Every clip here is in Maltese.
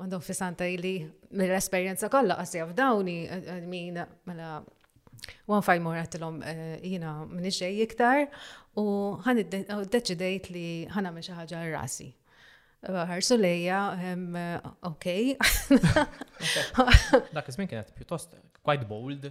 Madon fi santa li mill-esperjenza kollha qasija f'dawni min mela One five more għatilom eh, jina minni xej iktar u għan id-deċidejt li għan għamil xaħġa rasi. Għarsu lejja, ok. Dak iż-żmien kienet pjuttost quite bold.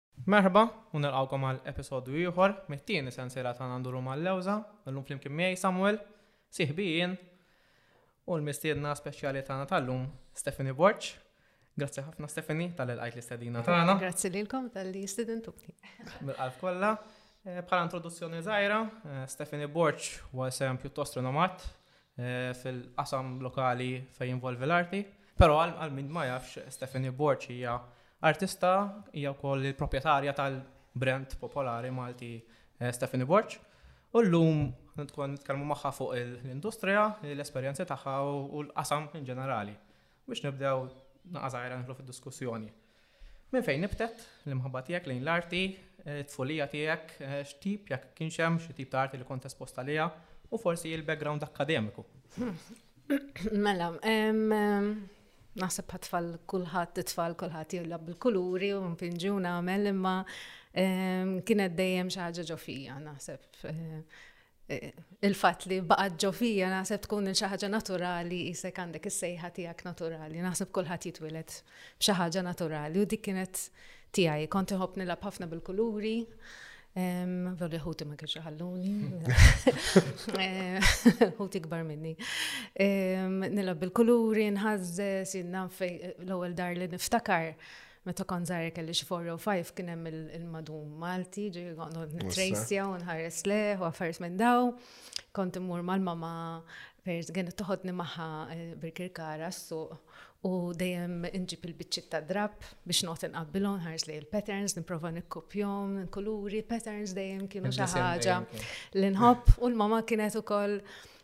Merħba u nilqgħukom għal episodju ieħor mit-tieni sensiela tagħna nduru mal-lewża, illum flimkien miegħi Samuel, sieħbi jien, u l-mistiedna speċjali tagħna tal-lum Stephanie Borg. Grazzi ħafna Stephanie tal lqajt l-istedina tagħna. Grazzi lilkom tal-li jistidintuni. Mill-qalb kollha. Eh, bħala introduzzjoni żgħira, eh, Stephanie Borg huwa sem pjuttost rinomat eh, fil-qasam lokali fejn jinvolvi l-arti. Però għal min ma jafx Stephanie Borċi hija artista hija wkoll il-proprjetarja tal-brand popolari Malti eh, Stephanie Borċ. U llum tkun nitkellmu magħha fuq l-industrija, l-esperjenzi tagħha u l-qasam in ġenerali. Biex nibdew, naqgħa żgħira nidħlu fid-diskussjoni. Minn fejn nibtet l-imħabba tiegħek lejn l-arti, it-tfulija tiegħek, x'tip jekk kienx hemm xi tip ta' arti li kont espost għaliha u forsi il-background akkademiku? Mela, naħseb għat-tfal kulħadd, it-tfal kulħadd jilgħab bil-kuluri u mpinġu nagħmel imma kienet dejjem xi ħaġa ġo fija naħseb. il-fatt li baqgħet ġo fija naħseb tkun xi ħaġa naturali isek għandek is-sejħa tiegħek naturali. Naħseb kulħadd jitwieled b'xi ħaġa naturali u dik kienet tiegħi. Kont iħobb nilgħab ħafna bil-kuluri. Voli ħuti ma kienx ħalluni. Ħuti kbar minni. Nilgħab bil-kuluri, nħażżes, jinnanfej l-ewwel dar li niftakar Meta kont żgħir kelli xi 405 kien hemm il-madum Malti, ġieli kont nitrejsja u nħares leħ u affarijiet minn daw. Kont immur mal-mama pers kienet toħodni magħha eh, birkirkara s-suq u dejjem inġib il-biċċiet ta' drab biex not inqabbilhom ħares li il-patterns, nipprova nikkupjhom, kuluri, patterns dejjem kienu xi ħaġa li nħobb u l-mama kienet ukoll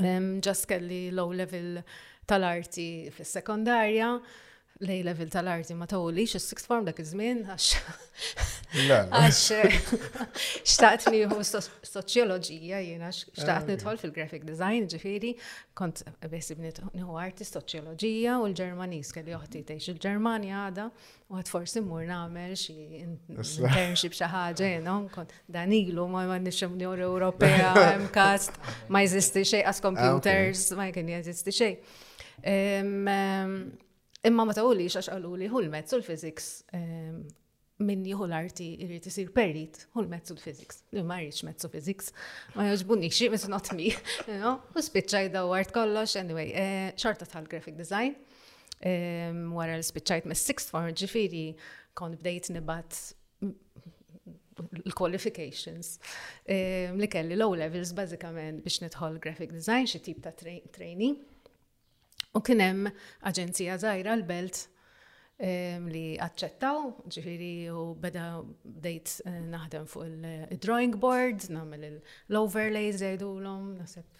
Ġast kelli low level tal-arti fis-sekondarja, lej level tal-arti ma tawlix is-sixth form dak iż-żmien għax. Għax xtaqt nieħu soċjoloġija jiena xtaqt ah, nidħol fil-graphic design ġifieri kont besib nieħu arti soċjoloġija u l-Ġermaniż kelli oħti tgħix il-Ġermanja għada U għad forsi mmur nagħmel xi internship xi ħaġa jiena kont dan ilu ma m'għandix Unjoni Ewropea hemm kast ma jeżisti xejn as computers ah, ma kien jeżisti xejn. Imma ma tawlix għax qalu li hu l-mezz u l-physics min jieħu l-arti jrid isir perit hu l-mezz u l-physics. Li ma rridx mezz u physics, ma jogħġbunix xi mezz not me. U spiċċa jdawwart kollox anyway, eh, xorta tal-graphic design. wara li spiċċajt mis sixth form ġifiri kont bdejt nibat l-qualifications li kelli low levels bażikament biex nidħol graphic design xi tip ta' training. U kien hemm aġenzija żgħira l-belt li aċċettaw, ġifiri u beda bdejt eh, naħdem fuq il-drawing board, namel l-overlays jgħidulhom, nasib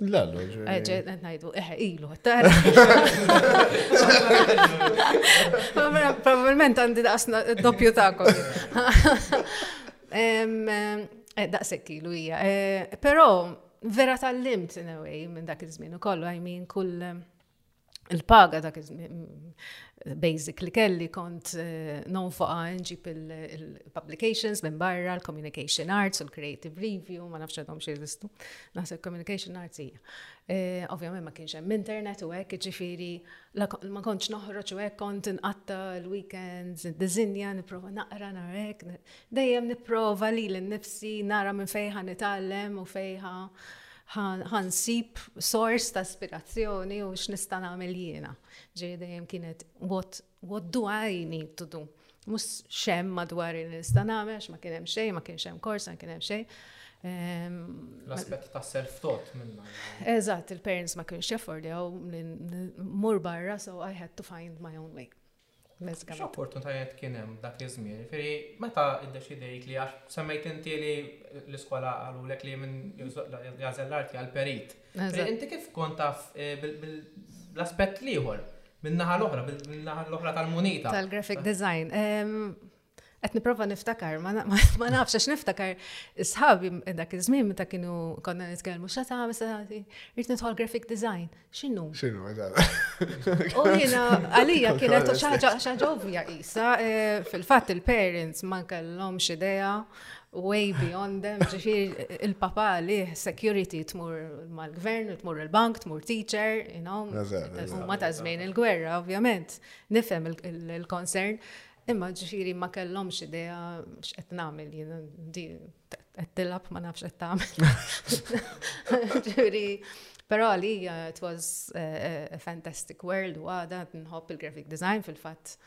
Lallu, ġeġet, najdu, eħe, ilu, tar. Probabilment għandi daqsna doppju ta'kom. Eh, daqsek ilu hija. Eh, Pero, vera tal-limt, in a way, minn dak iż-żmien u kollu, I mean, kull il-paga dak basic li kelli kont eh, non fuqa nġib il-publications minn barra, l-communication arts, l-creative review, ma nafx għadhom xie jistu, naħseb communication arts hija. Eh, ovvjament ma kienx hemm internet u hekk, ġifieri ma kontx noħroġ u hekk kont inqatta l-weekends, dizinja, nipprova naqra nara hekk, dejjem nipprova li l-nifsi nara minn fejħa nitgħallem u fejħa ħa nsib sors ta' ispirazzjoni u x'nista' nagħmel jiena. Ġej dejjem kienet what, what do I need to do? Mhux xem madwar li nista' nagħmel ma kien hemm xejn, ma kienx hemm kors, ma kien hemm xejn. Ehm, L-aspett ta' self-taught minna. Eżatt, il-parents ma kienx jaffordjaw mur barra, so I had to find my own way. X'opportunitajiet kien hemm dak iż-żmien? Jiġifieri meta ddeċidejt li għax semmejt inti li l-iskola qalulek li minn jażel l-arti għal perit. Inti kif kont taf eh, bl-aspett l-ieħor, min-naħa l-oħra, min-naħa l-oħra tal-munita? Tal-graphic design. Qed nipprova niftakar, ma nafx għax niftakar sħabi dak iż-żmien meta kienu konna nitkellmu x'għata meta rrid nidħol graphic design. X'inhu? X'inhu eżatt. U jiena għalija kienet xi ħaġa ġovja qisha eh, fil-fatt il-parents ma kellhomx idea way beyond them, ġifir il-papa li security tmur mal-gvern, tmur il-bank, tmur teacher, you know, ma ta' żmien il-gwerra, ovvjament, nifhem il-concern. Imma ġifiri ma kellhomx idea x'qed nagħmel jiena di qed tilab ma nafx qed tagħmel. Ġifiri, però li it was a fantastic world u għada nħobb il-graphic design fil-fatt.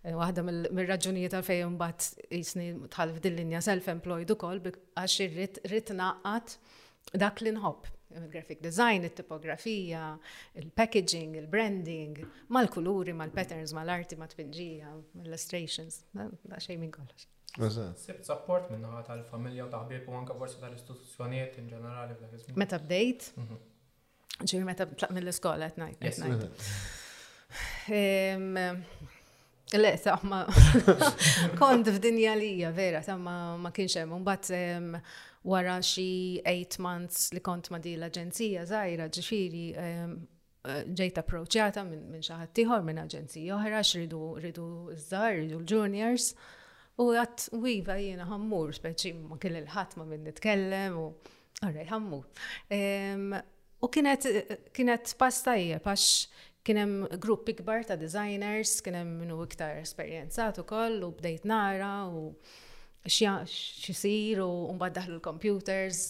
Eh, waħda mill-raġunijiet għal fejn mbagħad jisni tħalf din linja self-employed ukoll għax irrid naqgħad dak li nħobb, il-graphic design, it-tipografija, il-packaging, il-branding, mal-kuluri, mal-patterns, mal-arti, mat-tpinġija, illustrations, da xejn minn kollox. Sibt support minn naħa tal-familja u taħbib u anka forsi tal-istituzzjonijiet in ġenerali f'dak iż-żmien. Meta bdejt? Mhm. Ġiri meta tlaq mill-iskola qed ngħid. Yes, ngħid. Le, saħma, kont f'dinja lija, vera, saħma ma kienx hemm. Mbagħad wara xi 8 months li kont ma' din l-aġenzija żgħira ġifieri ġejt approċjata minn xi ħadd ieħor minn aġenzija oħra x'ridu ridu ż-żgħar, ridu l-juniors. U għat wiva jiena ħammur, speċi ma kien il-ħadd ma minn nitkellem u Għarrej, ħammu. U kienet, kienet pass tajjeb għax kienem gruppi kbar ta' designers, kienem minnu iktar esperienzat ukoll u bdejt nara u xisir u mbagħad daħlu l-computers.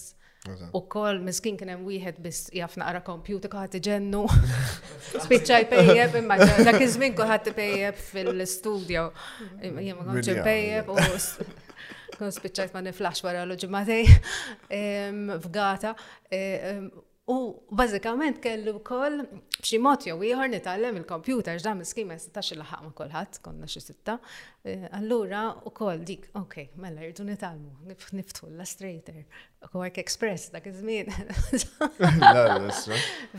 U koll, miskin kienem wieħed biss jaf naqra kompjuter kħat iġennu. Spiċċa jpejjeb imma dak iż-żmien kulħadd ipejjeb fil-studio. Jien ma kontx u Kun spiċċajt ma niflax wara l-ġimgħatej f'gata. U bażikament kellu wkoll b'xi mod jew ieħor nitgħallem il-kompjuter x'dan miskin ma jistax ilaħaq ma' kulħadd konna xi sitta. Eh, allura wkoll dik, ok, mela rridu nitgħallmu, niftħu l-Illustrator, Quark Express dak iż-żmien.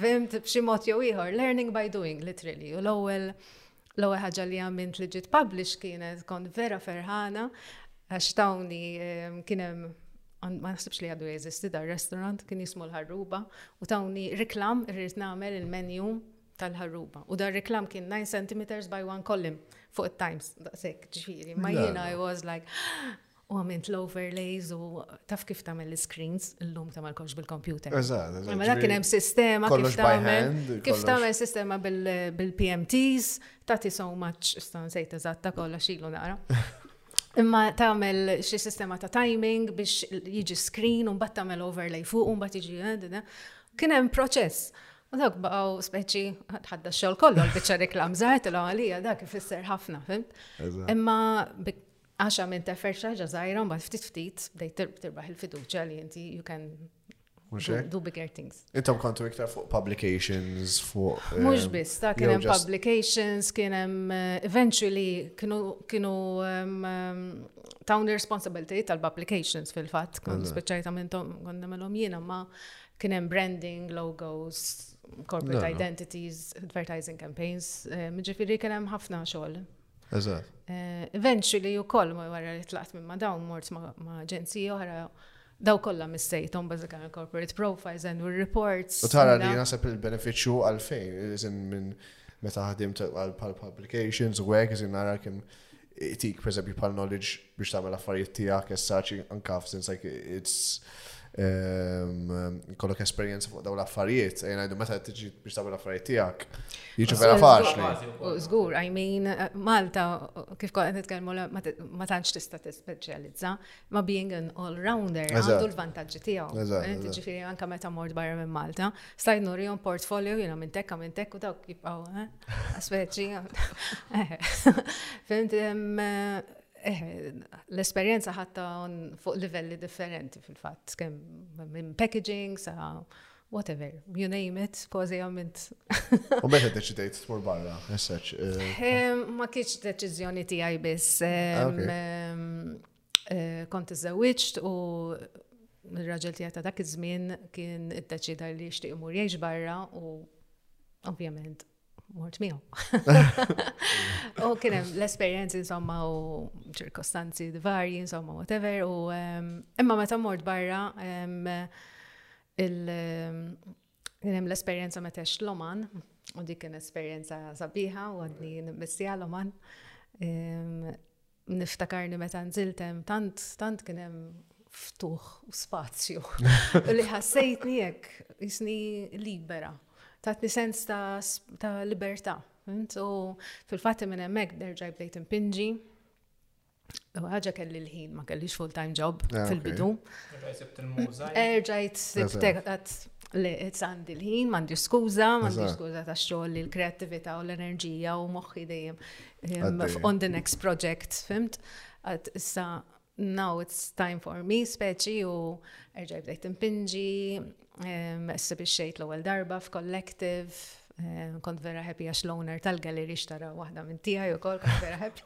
Fimt b'xi mod jew ieħor, learning by doing literally, u l-ewwel L-ewwel ħaġa li għamilt li ġiet publish kienet kont vera ferħana għax tawni ehm, kien hemm ma naħsibx li għadu jeżisti dar restaurant kien jismu l-ħarruba u tawni reklam irrid nagħmel il-menu tal-ħarruba. U dar reklam kien 9 cm by 1 column fuq it-Times, daqshekk ġifieri. Ma jiena I was like, U għamilt l-overlays u taf kif tagħmel l-screens l-lum ta' mal-komx bil-kompjuter. Eżatt, eżatt. Mela kien hemm sistema kif tagħmel. Kif tagħmel sistema bil-PMTs, tagħti so much, sta' nsejt eżatt ta' kollha xilu nara. Imma tagħmel xi sistema ta' timing biex jiġi screen u mbagħad tagħmel overlay fuq u mbagħad jiġi eh, eh, eh. kien hemm proċess. U dak baqgħu speċi ħadda xogħol kollu l-biċċa reklam żgħar tilgħu għalija dak ifisser ħafna, fim. Imma Għaxa minn teffer xaġa zaħira, mbagħad ftit ftit, bdejt tirbaħ il-fiduċa li inti you can do bigger things. Intom kontu iktar fuq publications, fuq. Eh, Mux biss, ta' kien hemm publications, kien hemm eh, eventually kienu ehm, ehm, tawn responsibility tal-publications fil-fatt, kon speċajta minn tom, kon nemelom jiena, ma kien hemm branding, logos, corporate identities, advertising campaigns, eh, ġifiri kien hemm ħafna xogħol Eżatt. Eh, eventually u koll ma wara li tlaqt minn ma dawn mort ma ġenzi oħra daw kollha missejthom bażikament corporate profiles and reports. U tara li naħseb il-benefiċċju għalfejn, iżin minn meta ħadim għal publications u għek, iżin nara kemm itik, per eżempju, pal knowledge biex tagħmel affarijiet tiegħek essaċi anka f'sens like it's kollok esperjenza fuq daw l-affarijiet, jena għajdu meta tiġi biex tagħmel affarijiet tiegħek. Jiġu vera faċli. Żgur, I mean, eh, Malta kif kont qed nitkellmu ma tantx tista' tispeċjalizza, ma being an all-rounder għandu l-vantaġġi tiegħu. Eh, Ġifieri anke meta mort barra minn Malta, stajt nurihom portfolio jiena minn tekka minn tekku dawk jibqgħu eh, aspeċi. Fint Eh, l-esperjenza ħatta fuq livelli differenti fil-fatt, kemm minn packaging sa whatever, you name it, kważi għamilt. U meta deċidejt tmur barra, essaċ? Eh? Eh, ma kienx deċiżjoni tiegħi biss. Ah, kont iżewwiġt u il-raġel tiegħi ta' dak iż-żmien kien iddeċida li jixtieq imur jgħix barra u ovvjament mort miegħu. U kien hemm l-esperjenzi insomma u ċirkostanzi varji insomma whatever u ehm, imma meta mort barra ehm, kien hemm l-esperjenza meta l-Oman u dik kien esperjenza sabiħa u għadni nmissija l-Oman. Ehm, Niftakarni meta nżilt hemm tant tant kien hemm ftuħ u spazju. U li ħassejtni hekk jisni libera. Tatni sens ta', ta libertà. U fil-fatt minn hemmhekk nerġa' bdejt impinġi. Ħaġa kelli l-ħin, ma kellix full-time job ah, fil-bidu. Erġajt sibtekat li għandi l-ħin, mandi skuza, mandi skuza ta' xogħol li l-kreativita u l-enerġija u moħħi dejjem on the next project, fimt? Għad issa, now it's time for me, speċi, u erġaj bdejt impinġi, s-sibi xejt l-ewel darba f'collective, kont vera happy għax l-owner tal-galleri xtara waħda minn tijaj u kol, kont vera happy.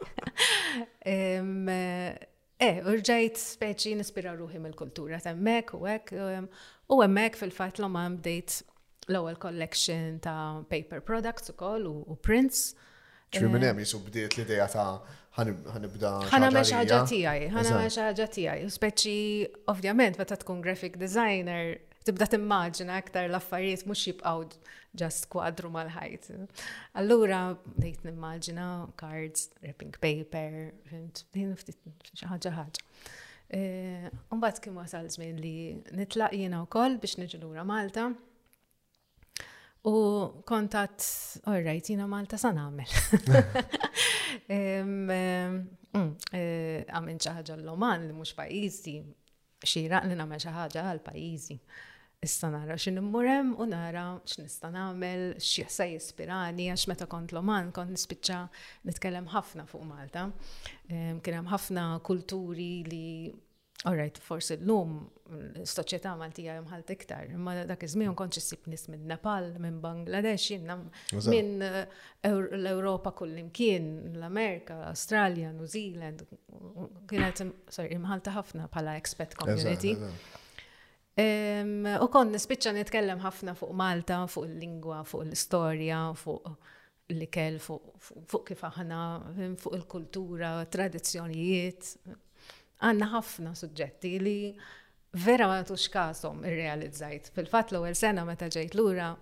Eh, u rġajt speċi nispira ruħi mill-kultura temmek u hekk u hemmhekk fil-fatt l ma bdejt l-ewwel collection ta' paper products ukoll u prints. Ġifieri minn hemm jisu bdiet l-idea ta' ħanibda. ħana mex ħaġa tiegħi, ħana mex ħaġa tiegħi. Speċi ovvjament meta tkun graphic designer tibda timmaġina aktar l-affarijiet mhux jibqgħu ġast kwadru mal-ħajt. Allura bdejt nimmaġina cards, wrapping paper, fint, xi ħaġa ħaġa. Eh, mbagħad kien wasal żmien li nitlaq jiena wkoll biex niġi lura Malta. U kontat, all right, jina Malta san għamil. Mm, eh, għamil ċaħġa l-Loman li mux pajizi, xiraq li namel ċaħġa għal-pajizi. Issa nara xin immurem u nara x'nista' nagħmel, x'jasa jispirani, għax meta kont loman kont nispiċċa nitkellem ħafna fuq Malta. Kien hemm ħafna kulturi li Alright, forsi l-lum s-soċjetà Maltija jomħalt iktar, imma dak iż-żmien konċi ssib nies minn Nepal, minn Bangladesh, jinnam minn eh, l-Ewropa kullimkien, l-Amerika, l-Awstralja, New Zealand, kienet imħalta ħafna bħala expat community. U kon nispiċċa nitkellem ħafna fuq Malta, fuq il-lingwa, fuq l-istorja, fuq l-ikel fuq kif aħna, fuq il-kultura, tradizzjonijiet. Għanna ħafna suġġetti li vera ma natux kasom irrealizzajt. Fil-fatt l-ewwel sena meta ġejt lura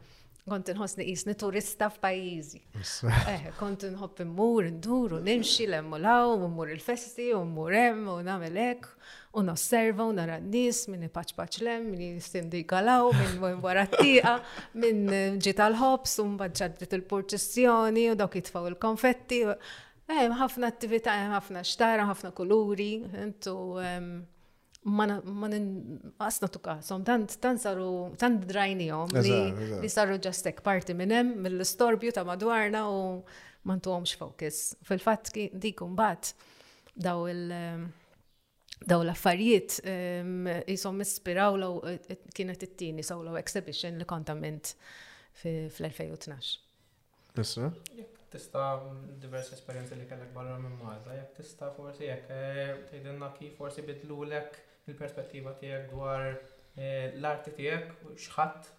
kont inħossni jisni turista f'pajjiżi. Eh, kont inħobb immur, ndur u nimxi l-emmulaw, u mmur il-festi, u mmur hemm, u nagħmel hekk. u nosserva u nara n-nies minn ipaċpaċ lem, minn jistindu jkalaw, minn wara t-tieqa, minn ġi tal-ħobs, u mbagħad il-purċissjoni u dawk jitfaw il-konfetti. Hemm ħafna attività, hemm ħafna xtara, ħafna kuluri, intu ma asna tukasom, tant tant saru tant drajnihom li saru ġastek parti minn hemm mill-istorbju ta' madwarna u ma ntuhomx focus. Fil-fatt dik imbagħad daw il- daw l-affarijiet jisom ispiraw law kienet it-tieni solo exhibition li kont għamilt fl-2012. Issa? Tista diversi esperienzi li kellek barra minn Malta, jek tista forsi jek eh, tgħidilna kif forsi bidlulek il-perspettiva tiegħek dwar eh, l-arti tiegħek xħat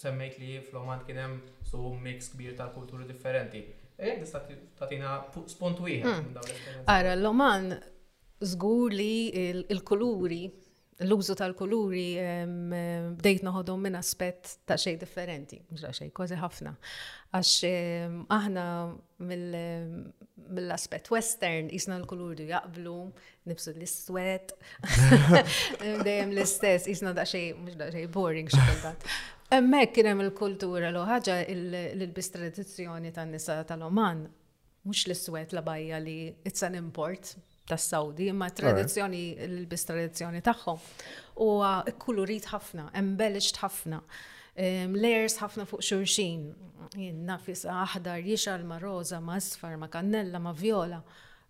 Semmejt li fl-Oman kien hemm suq mix kbir tal-kulturi differenti. Jekk tista' tagħtina spunt wieħed minn dawn l-esperjenzi. Ara, l-Oman żgur li l-kuluri, l-użu tal-kuluri bdejt noħodhom minn aspett ta' xejn differenti, mhux ta' xejn, kważi ħafna. Għax aħna mill-aspett western qisna l-kuluri jaqblu, nibsu l-iswed, dejjem l-istess, jisna daċxej, mux daċxej boring xakultat. Emmek kienem il-kultura l ħagġa l-bis tradizjoni tan nisa tal-Oman, mux l-iswed la bajja li it's an import tas saudi imma tradizjoni, l-bis tradizjoni tagħhom. U kulurit ħafna, embellished ħafna layers ħafna fuq xurxin, nafisa aħdar, jixal ma roza, ma sfar, ma kannella, ma viola.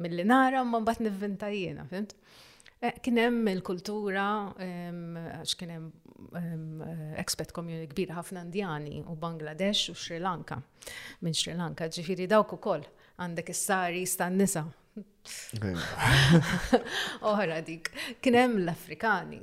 Milli nara ma mbagħad nivvinta jiena, fimt? Eh, kien hemm il-kultura għax kien hemm expert community kbira ħafna Indjani u Bangladesh u Sri Lanka. Minn Sri Lanka, ġifieri dawk ukoll għandek is-sari stan-nisa. Oħra dik. Kien hemm l-Afrikani.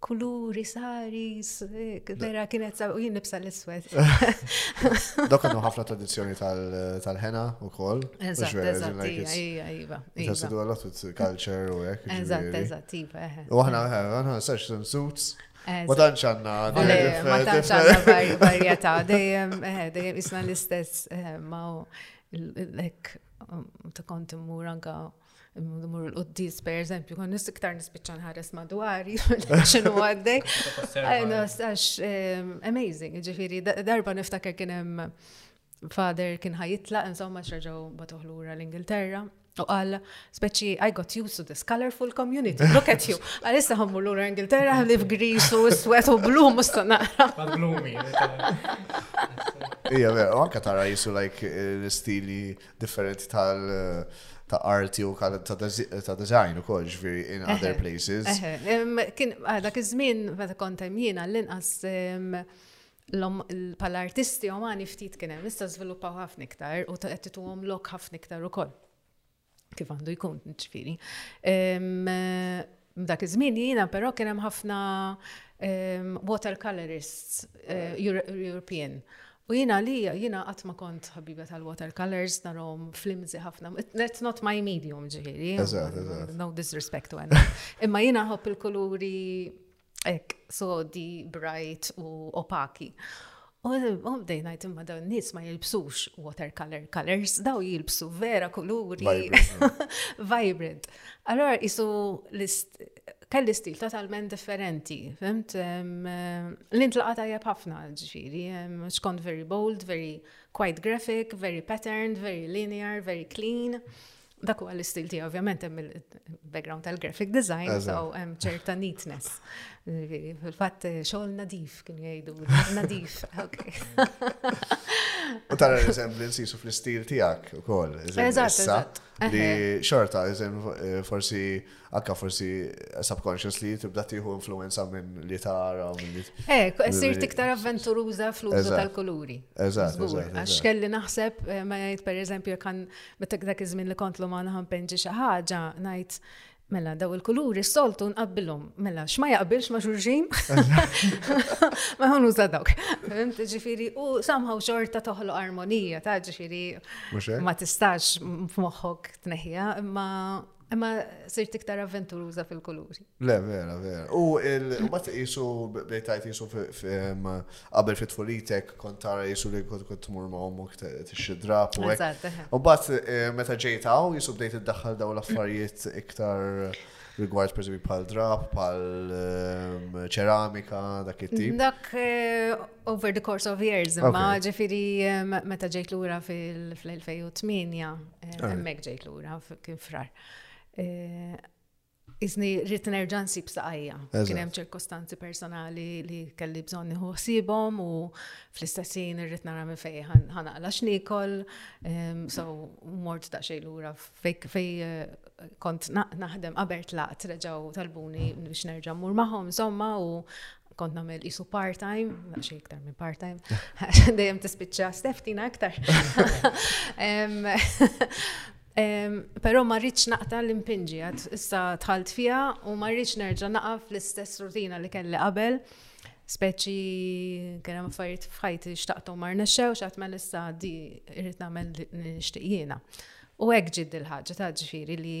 kuluri, saris, vera kienet sa' u jien nibsa l-iswed. Dok għandu ħafna tradizjoni tal-ħena u koll. Eżatt, eżatt, ija, ija. Eżatt, du għallot culture u għek. Eżatt, eżatt, ija. U għahna, għahna, sex some suits. Ma tantx għandna ma tantx għandna varjetà, dejjem eh, dejjem isna l-istess eh, ma' l-ek um, ta' kont immur anka Mur l-qoddis, per eżempju, kon nis iktar nispiċċa nħares madwari, xinu għaddej. Għax, ehm, amazing, ġifiri, darba niftakar kien hemm father kien ħajitla, insomma, xraġaw batuħ lura l-Ingilterra. U għal, speċi, I got used to this colorful community, look at you. Għalissa ħammu l-ura Ingilterra, għalif gris u s-swet u blu, musta naqra. Ija, vera, u anka tara jisu like l-istili, differenti tal ta' arti u ta' design u kol ġviri in other places. Kien dak iż-żmien meta kont hemm jiena l-inqas pal-artisti omani ftit kien hemm issa żviluppaw ħafna iktar u qed tituhom lok ħafna iktar ukoll. Kif għandu jkun ġifieri. Dak iż-żmien jiena però kien hemm ħafna water colorists European. U jiena li jiena qatt ma kont ħabiba tal-water colors narhom flimzi ħafna. Let's not my medium ġifieri. No disrespect to għanna. Imma jiena ħobb il-kuluri ek sodi, bright u opaki. U bdej ngħid imma dawn nies ma jilbsux watercolor colors, daw jilbsu vera kuluri vibrant. Allora isu kelli stil totalment differenti, fimt? L-intlaqa tajjeb ħafna ġifieri, xkont very bold, very quite graphic, very patterned, very linear, very clean. Dak huwa l-istil tiegħi ovvjament hemm il-background tal-graphic design, so hemm ċerta neatness. Fil-fatt eh, xogħol nadif kien jgħidu, nadif. U tara resemblance jisu fl-istil tiegħek ukoll. Eżatt, eżatt. Li xorta, eh, forsi anka forsi subconsciously tibda tieħu influenza minn li tara u minn li. Eh, sir tiktar avventuruża fl-użu tal-kuluri. Eżatt. Għax kelli naħseb, eh, ma jgħid per eżempju, kan meta dak iż-żmien li kontlu ma naħan penġi xi ħaġa, ngħid Mela, daw il-kuluri s-soltu nqabbilhom. Mela, x'ma jaqbilx ma' xulxin? Ma jħon uża dawk. Ġifiri, u samħaw xorta toħlu armonija, ta' ġifiri. Ma tistax f'moħħok tneħja, ma Imma sirt iktar avventuruża fil-kuluri. Le, vera, vera. U il-bat jisu bejtajt jisu qabel fit tfulitek kont tara jisu li kont kont tmur ma' ommok t-xidra. U bat meta ġejtaw jisu bdejt id-daħħal daw l-affarijiet iktar rigward per pal drab, pal ehm, ċeramika, dak it-tip? Dak eh, over the course of years, ma ġifiri eh, meta ġejt lura fil-2008 Eh, hemmhekk ġejt lura kien frar. Eh, Izni rrit nerġa' nsib saqajja. Kien hemm ċirkostanzi personali li kelli bżonn nieħu ħsiebhom u fl-istessin irrid nara minn fej ħanaqla x'nikol. So mort ta' xejn lura fej fej eh, kont naħdem qabel tlaqt reġgħu talbuni biex nerġa' mmur magħhom insomma u kont namel isu part-time, xie iktar minn part-time, dejjem tispiċċa steftina iktar. Pero ma rridx naqta l-impinġi, issa tħalt fija u ma rridx nerġa naqa fl-istess rutina li kelli qabel, speċi kien hemm affarijiet f'ħajti xtaqtu mar nexxew x'għad ma issa di irrid nagħmel nixtieq jiena. U hekk ġid il-ħaġa ta' ġifieri li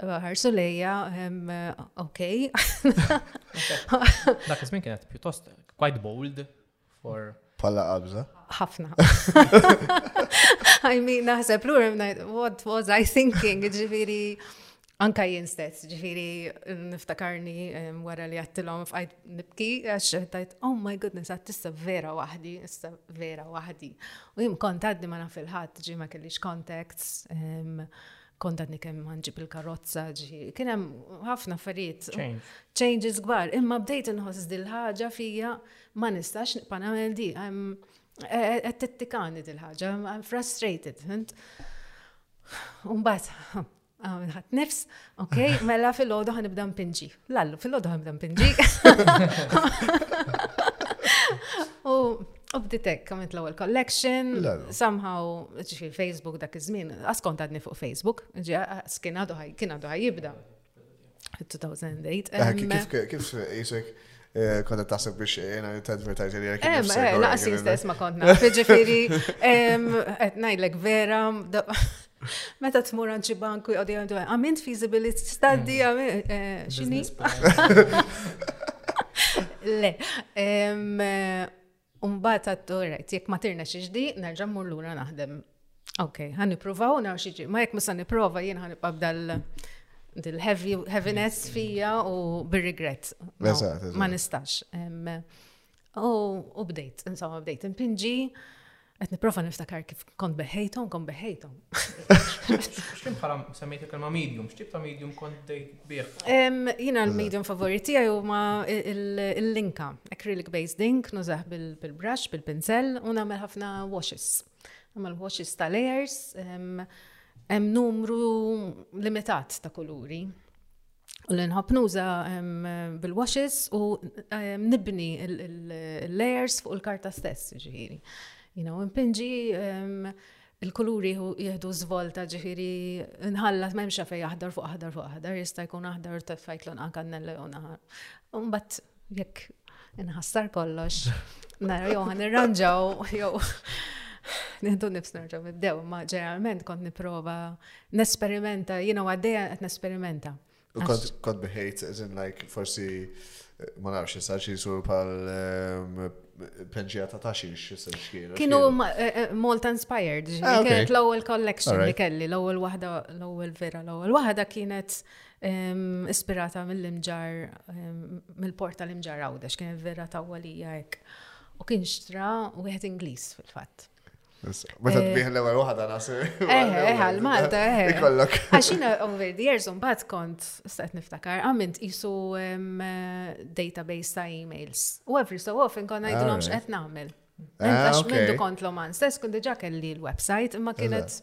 Ħarsu lejja, ok. Dak iż-żmien kienet pjuttost quite bold for. Palla qabża. Ħafna. I mean, naħseb lura ngħid, what was I thinking? Ġifieri anka jien stess, ġifieri niftakarni wara li għattilhom f'qajt nibki għax tajt, oh my goodness, għat issa vera waħdi, issa vera waħdi. U jim kont għaddi ma naf il-ħadd ġi ma kellix contacts kont għadni kemm ħanġib il-karozza ġi. Kien hemm ħafna affarijiet. Changes kbar. Imma bdejt inħoss dil-ħaġa fija ma nistax nibqa' nagħmel di. Qed tittikani dil-ħaġa, I'm frustrated. Umbat, ħat nifs, ok, mela fil-ħodu ħanibda mpinġi. Lallu, fil-lodu għamda mpinġi. U bditek għamilt l-ewwel collection, somehow ġifi Facebook dak iż-żmien, askont għadni fuq Facebook, ġi kien għadu ħaj, kien għadu ħaj jibda. 2008. Eh, kif kif jisek eh, konna taħseb biex eh, jena t-advertizer jek. Laqas jistess ma kontna. Ġifiri, najdlek vera, Meta tmur għand xi bank u jgħoddi għandu għamilt feasibility study mm. għamilt eh, xini? Le. Eh, Umbat għattu, rajt, jek ma tirna xieġdi, nerġa mmur l-ura naħdem. Ok, għan niprofaw, naw xieġi. Ma jek musa niprofa, jien għan nipab dal dil heaviness fija u bir-regret. Ma nistax. U bdejt, insomma, bdejt impinġi, għet niprofa niftakar kif kont beħejtom, kont beħejtom. Xim bħala semmejt il-kelma medium, xtib ta' medium kont bdejt bieħ? Jina l-medium favoriti għaj huma l-linka, acrylic based ink, nużaħ bil-brush, bil-pinsel, u namel ħafna washes. Għamil washes ta' layers, hemm numru limitat ta' kuluri. U l-inħab nuża bil-washes u nibni il-layers fuq il-karta stess, ġifiri. You know, impinġi il-kuluri jihdu zvolta ġifiri nħalla memxa fej aħdar fuq aħdar fuq aħdar, jista' jkun aħdar ta' fajtlon għakan nellejona. Umbat Jekk inħassar kollox, nara jew ħan irranġaw jew Nieħdu nifs nerġa' nibdew, ma ġeneralment kont nipprova nesperimenta, jiena għaddejja qed nesperimenta. Kont biħejt, as in like, forsi ma nafx jisar xi sur pal ehm, penġija ta' taxix jisar xkienu. Kienu eh, eh, Malta inspired, ah, kienet l-ewwel collection li kelli, l-ewwel waħda, l-ewwel vera, l-ewwel waħda kienet Ispirata mill-imġar, mill-port tal-imġar għawdex, kien vera tawwalija hekk. U kien xtra u wieħed Ingliż fil-fatt. Meta eh, tbieħ l-ewwel waħda nasir. Eh, eh, Malta, eh. Ikollok. Għaxina over the years un bat kont stat niftakar, għamilt isu database ta' emails. U every so often konna jidilom x'qed nagħmel. Għax ah, mindu kont l-oman stess kun diġa kelli l-website imma kienet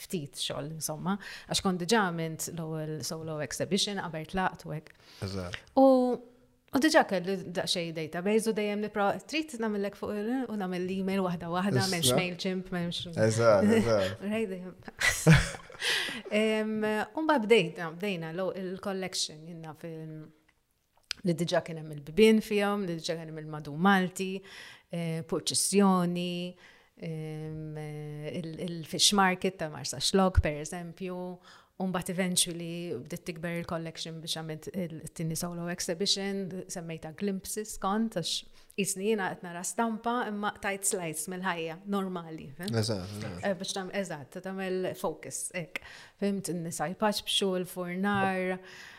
ftit xogħol insomma, għax kont diġà għamilt l-ewwel solo exhibition qabel tlaqt u hekk. U U diġa kelli daqxej database u dejjem nipra trid nagħmellek fuq u nagħmel l-email waħda waħda m'hemmx mailchimp m'hemmx. Eżatt, eżatt. Umba bdejna, bdejna il-collection jinna fil- li diġa kien hemm il-bibien fihom, li diġa kien hemm il-madu Malti, eh, purċissjoni, eh, il-fish market ta' Marsa Xlok, per eżempju, Umbat eventually bdiet tikber il-collection biex għamilt il-tini solo exhibition, semmejta glimpses kont, għax jisni jina għetna ra stampa imma tajt slice mill-ħajja, normali. Eżat. Eh, biex tam, eżat, tamel focus, ek. Fimt n-nisa jpaċ bxu l-furnar. Mm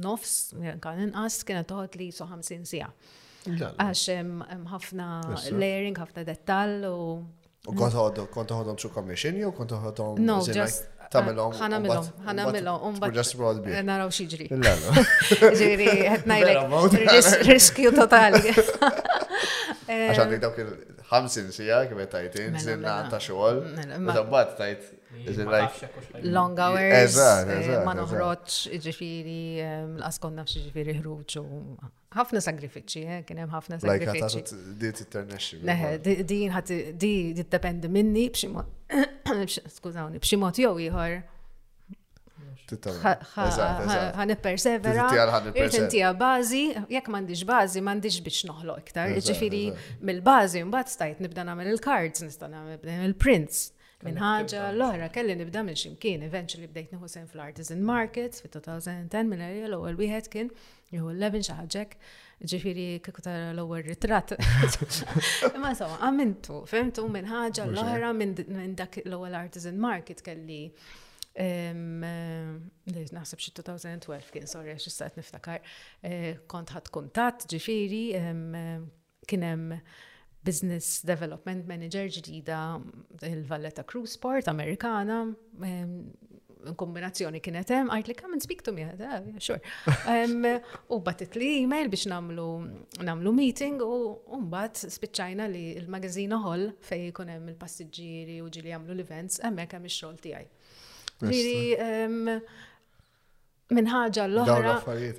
nofs, kan inqas, kienet toħod li so 50 sija. Għax ħafna layering, ħafna dettal u. U kont toħodhom xu commission jew kont toħodhom. No, just tamilom. Ħanamilom, ħanamilom, un bat. Just roll bi. Naraw xieġri. Ġiri, ħetnajlek. Riskju totali. Għax għandek dawk il-50 sija kibet tajtin, zinna ta' xogħol. Mela, Meta bat tajt Long hours, eh, ma noħroċ, ġifiri, eh, l-qas konna fxie ġifiri ħruċu. ħafna sagrifiċi, eh, kien hemm ħafna sagrifiċi. Din ħati, di dependi minni b'xi mod, skużawni, b'xi mod jew ieħor. Ħan persevera, irtintija bazi, jekk m'għandix bazi, m'għandix biex noħloq iktar. Ġifiri, mill-bazi, mbagħad stajt nibda nagħmel il-cards, nista' nagħmel il-prints. Minn ħaġa l-oħra kelli nibda minn ximkien, eventually bdejt nieħu sen fl-artisan markets fit-2010 minn area l-ewwel wieħed kien jieħu l-levin xi ħaġek, ġifieri kieku tara l-ewwel ritratt. Imma insomma, għamintu, fehmtu minn ħaġa l-oħra minn dak l-ewwel artisan market kelli ehm, li naħseb xi 2012 kien sorry għax istat niftakar eh, kont ħadd kuntatt ġifieri ehm, Kien hemm Business Development Manager ġdida il-Valletta Cruise Port Amerikana, kombinazzjoni kienet hemm, għajt li come and speak to me, sure. U batit li email biex namlu namlu meeting u mbagħad spiċċajna li l-magazin oħol fej jkun hemm il-passiġġieri u ġili jagħmlu l-events hemmhekk hemm ix-xogħol tiegħi. minn ħaġa l-oħra,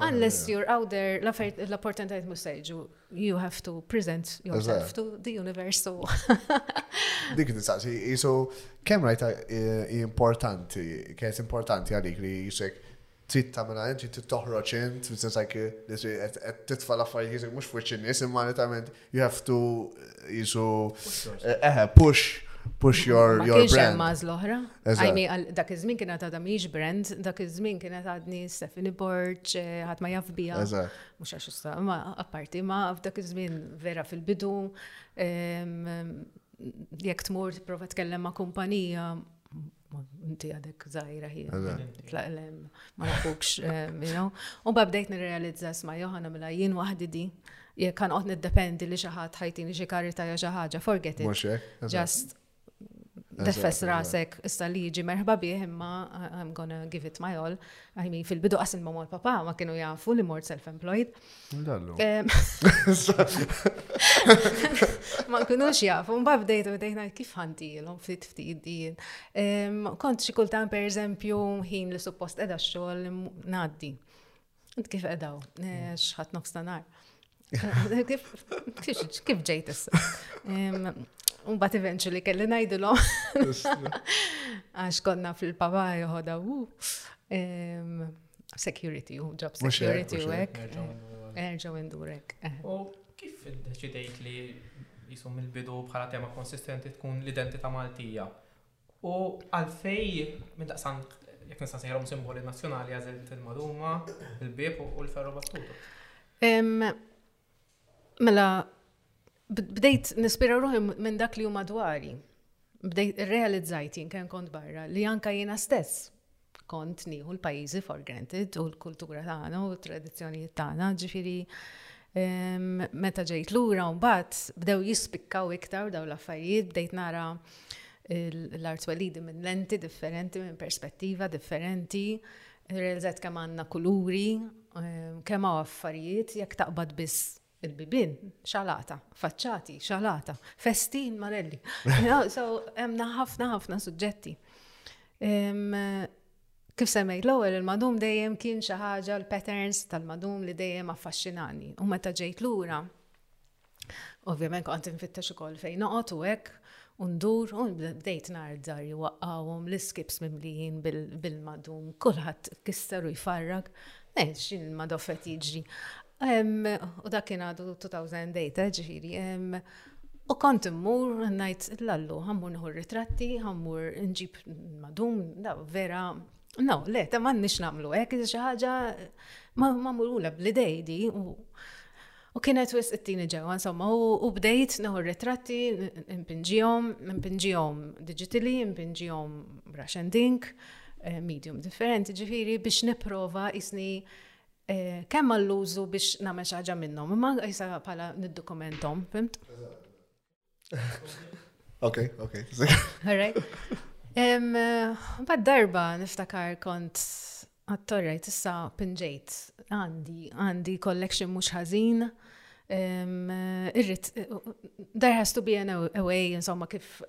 unless you're out there, l-opportunitajiet mhux sejġu. You have to present yourself to the universe. Dik nistaqsi, jisu, kemm rajta eh, importanti, kienet importanti għalik li jisek trid tagħmilha int, trid toħroġ int, fis-sens like li qed titfa' l-affarijiet mhux fuq in-nies, imma nitament You have to jisu eħe push push your, your brand. Kienx maż l-oħra. Għajmi dak iż-żmien kienet għadha mhix brand, dak iż-żmien kienet għadni Stephanie Borg, eh, ħadd ma jaf bija. Mhux għax issa, ma apparti ma f'dak iż-żmien vera fil-bidu jekk tmur prova tkellem ma' kumpanija Inti għadek zaħira hi, tlaqlem, ma nafukx, eh, you know. U babdejt nirrealizza sma joħana mela jien wahdi di, jek kan qot niddependi li xaħat ħajtini xie karita jo xaħġa, forget it. Just defess rasek, issa li jiġi merħba bieħ imma I'm gonna give it my all. I mean, fil-bidu qasim ma' papa ma kienu jafu li mort self-employed. Dallu. Ma kunux jafu, mba bdejt u bdejna kif ħantilom ftit ftit din. Kont xi kultan per eżempju ħin li suppost edha xogħol ngħaddi. Kif edaw, eh, xħat nofs ta' nar. Kif ġejt issa? Un bat eventually kelli najdilom. Għax konna fil-papa joħoda, Security, u job security u hekk. Erġgħu indurek. Eh. U kif iddeċidejt li jisum il-bidu bħala tema konsistenti tkun l-identità Maltija? U għalfej minn daqsan jekk nista' sejrom simboli nazzjonali għażilt il-Maluma, il-Bib u l-Ferro Battuto. Mela, bdejt nispira ruħi minn dak li huma dwari. Bdejt realizzajt jien kemm kont barra li anka jiena stess kont nieħu l-pajjiżi for granted u l-kultura tagħna u t-tradizzjonijiet tagħna, ġifieri meta ġejt lura mbagħad bdew jispikkaw iktar daw l-affarijiet, bdejt nara l-art welidi minn lenti differenti, minn perspettiva differenti, Realizzajt kemm għandna kuluri, ehm, kemm hawn affarijiet jekk taqbad biss il-bibin, xalata, faċċati, xalata, festin, marelli. so, hemmna ħafna ħafna suġġetti. Ehm, Kif semmejt l-ewwel il-madum dejjem kien xi ħaġa l-patterns tal-madum li dejjem affaxxinani. U meta ġejt lura, Ovvjament kont infittex ukoll fejn noqgħod u hekk u ndur u bdejt nar dar jwaqqawhom l-iskips mimlijin bil-madum, kulħadd kisser u jfarrak. Ej, x'in ma dofet jiġri. U dak kien għadu 2008, eh, ġifieri. U kont immur ngħid l-allu, ħammur nieħu ritratti, ħammur nġib madum, da vera. No, le, ta' m'għandniex nagħmlu hekk, xi ħaġa ma murula bl-idej di. U kienet wis it-tini ġewwa, insomma, u bdejt neħu ritratti, impinġihom, impinġihom digitali, impinġihom brush and ink, eh, medium differenti, ġifiri biex niprofa isni eh, kemm għall-użu biex nagħmel xi ħaġa minnhom, imma jisa bħala niddokumenthom, fimt? Ok, ok. Alright. Bad darba niftakar kont għattorrajt issa pinġejt għandi għandi collection mhux ħażin. Irrit, there has to be an away, insomma, kif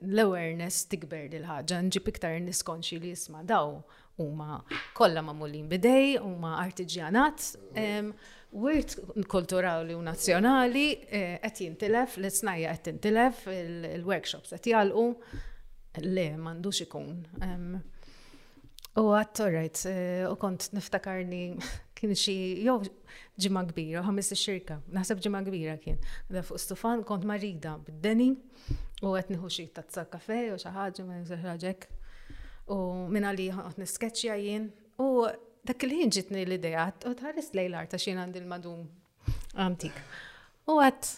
l-awareness tikber dil-ħagġa, nġib iktar niskonxi li jisma daw, Huma kollha magħmulin bidej, huma artiġjanat, wirt kulturali u nazzjonali eh, qed jintilef, l-isnajja qed tintilef, il-workshops qed jalqu, le m'għandux ikun. U għat torrejt, eh, u kont niftakarni kien xi jew ġimgħa kbira, ħames xirka, naħseb ġimgħa kbira kien. Da fuq stufan kont marida bid-deni, U qed nieħu xi tazza kafe u xi ħaġa ma ħaġek. U minn għalli qed niskeċċja jien. U dak il-ħin ġitni l-idea u tħares lejn l-art għax jien għandi l-madum antik. U għat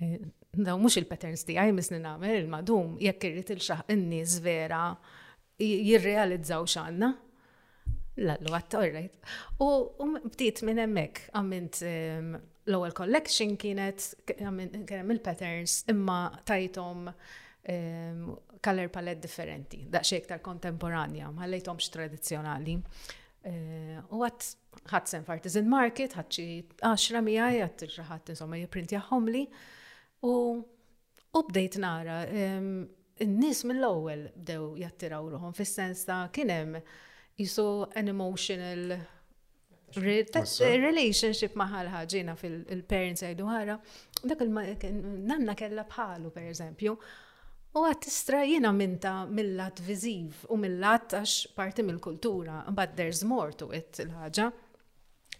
eh, daw mhux il-patterns tiegħi misni nagħmel il-madum jekk irrid il-xaħ in-nies vera jirrealizzaw x'għandna. Lallu għat-torret. U bdiet minn hemmhekk għamilt ehm, l-ewwel collection kienet kien il-patterns imma tajthom ehm, color palette differenti, daqsxejn iktar kontemporanja, ma ħallejthomx tradizzjonali. Eh, u għat ħadsen f'artisan market, ħadċi 10 miegħi għat ħadd insomma jipprintjahom li. U U bdejt nara, n-nies mill-ewwel bdew jattiraw ruħhom fis-sens ta' kien hemm jisu an emotional relationship ma' ħalħaġina fil-parents jgħidu ħara, dak il-nanna kella bħalu per eżempju. U għat tistra jina minta mill-lat viziv u mill-lat għax parti mill-kultura, but there's more to it il-ħagġa.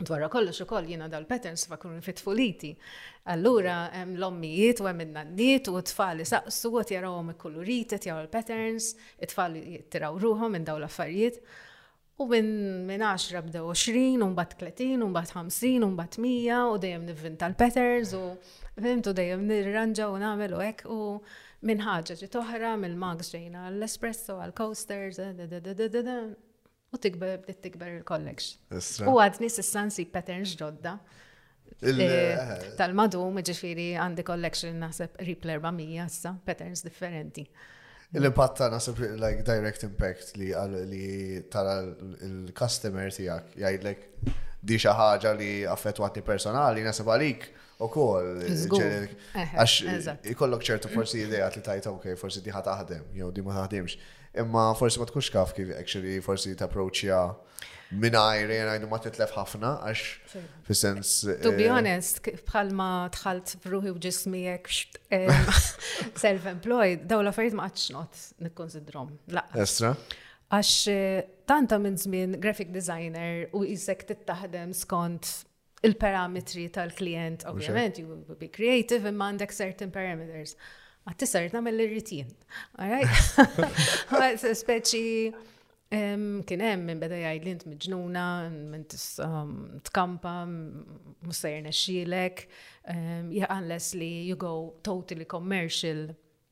Dwarra kollox ukoll jiena dal-patterns ma kunu fitfuliti. Allura hemm l-ommijiet u hemm in-nanniet u t-tfal li saqsu qed jarawhom ikkuluriti, qed jaraw l-patterns, it-tfal jittiraw ruħhom minn dawn l-affarijiet. U minn min 10 bdew 20, u mbagħad 30, u mbagħad 50, u mbagħad 100 u dejjem nivvinta l-patterns u fimtu dejjem nirranġa u nagħmel u hekk u minn ħaġa ġiet oħra mill-mags ġejna l-espresso għall-coasters, U tikber, bdiet tikber il-kollex. U għadni sissa nsib patterns ġodda. Eh, eh. Tal-madum, ġifiri, għandi collection naħseb rip l-400 issa, patterns differenti. Il-impatt ta' nasib like direct impact li li tara l-customer tijak jgħidlek di xi ħaġa li affettwatni personali nasib għalik u koll. Għax ikollok ċertu forsi ideja li tajt ok, forsi diħa taħdem, jew di ma taħdemx. Imma forsi ma tkunx kaf kif actually forsi ta' proċja minn għajri għajdu ma titlef ħafna għax fil-sens. To be eh, honest, bħal ma tħalt bruħi u ġismi jek eh, self-employed, daw la affarijiet ma għadx not nikkonsidrom. Estra? Għax eh, tanta minn żmien graphic designer u jisek tittaħdem skont il-parametri tal-klient, ovvjament, you will be creative, imma għandek certain parameters. Għattisa rrit namel l-irritin. Għajt, speċi, kien hemm minn beda jgħid li int miġnuna, minn tkampa, mustajr nexxielek, unless li you go totally commercial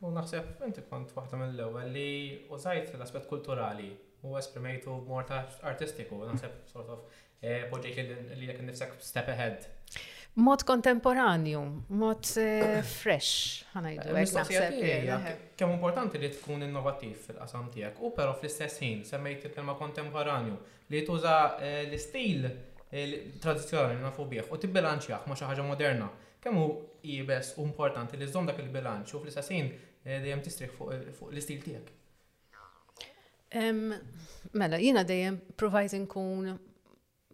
U naħseb inti kont waħda mill-ewwel li użajt l-aspett kulturali u esprimejtu b'mod artistiku, naħseb sort of poġġejt lilek innifsek step ahead. Mod kontemporanju, mod eh, fresh, ħanajdu. Mistoqsija tiegħi kemm importanti li tkun innovattiv fil-qasam tiegħek u però fl-istess ħin semmejt il-kelma kontemporanju li tuża eh, l-istil eh, tradizzjonali nafu bih u tibbilanċjah ma' xi ħaġa moderna. Kemm hu iebes u importanti li żżomm dak il-bilanċ u fl-istess ħin dejjem tistrieħ fuq l-istil tiegħek? Mela, jiena dejjem provajt inkun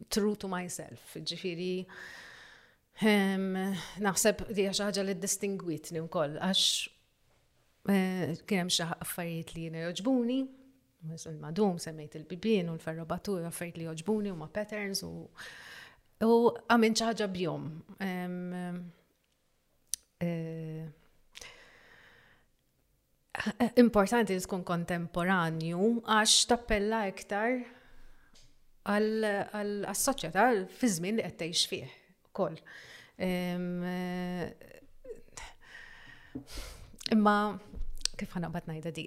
true to myself, ġifieri naħseb li xi ħaġa li distingwitni wkoll għax eh, kien hemm xi affarijiet li jiena joġbuni, Madum semmejt il-bibien u l-ferrobattur affarijiet li joġbuni huma patterns u u għamil xi ħaġa bjom. Eh, importanti li tkun kontemporanju għax tappella iktar għal-soċjetà fi żmien li qed tgħix fih ukoll. Eh, imma kif ħanaqbad ngħidha di?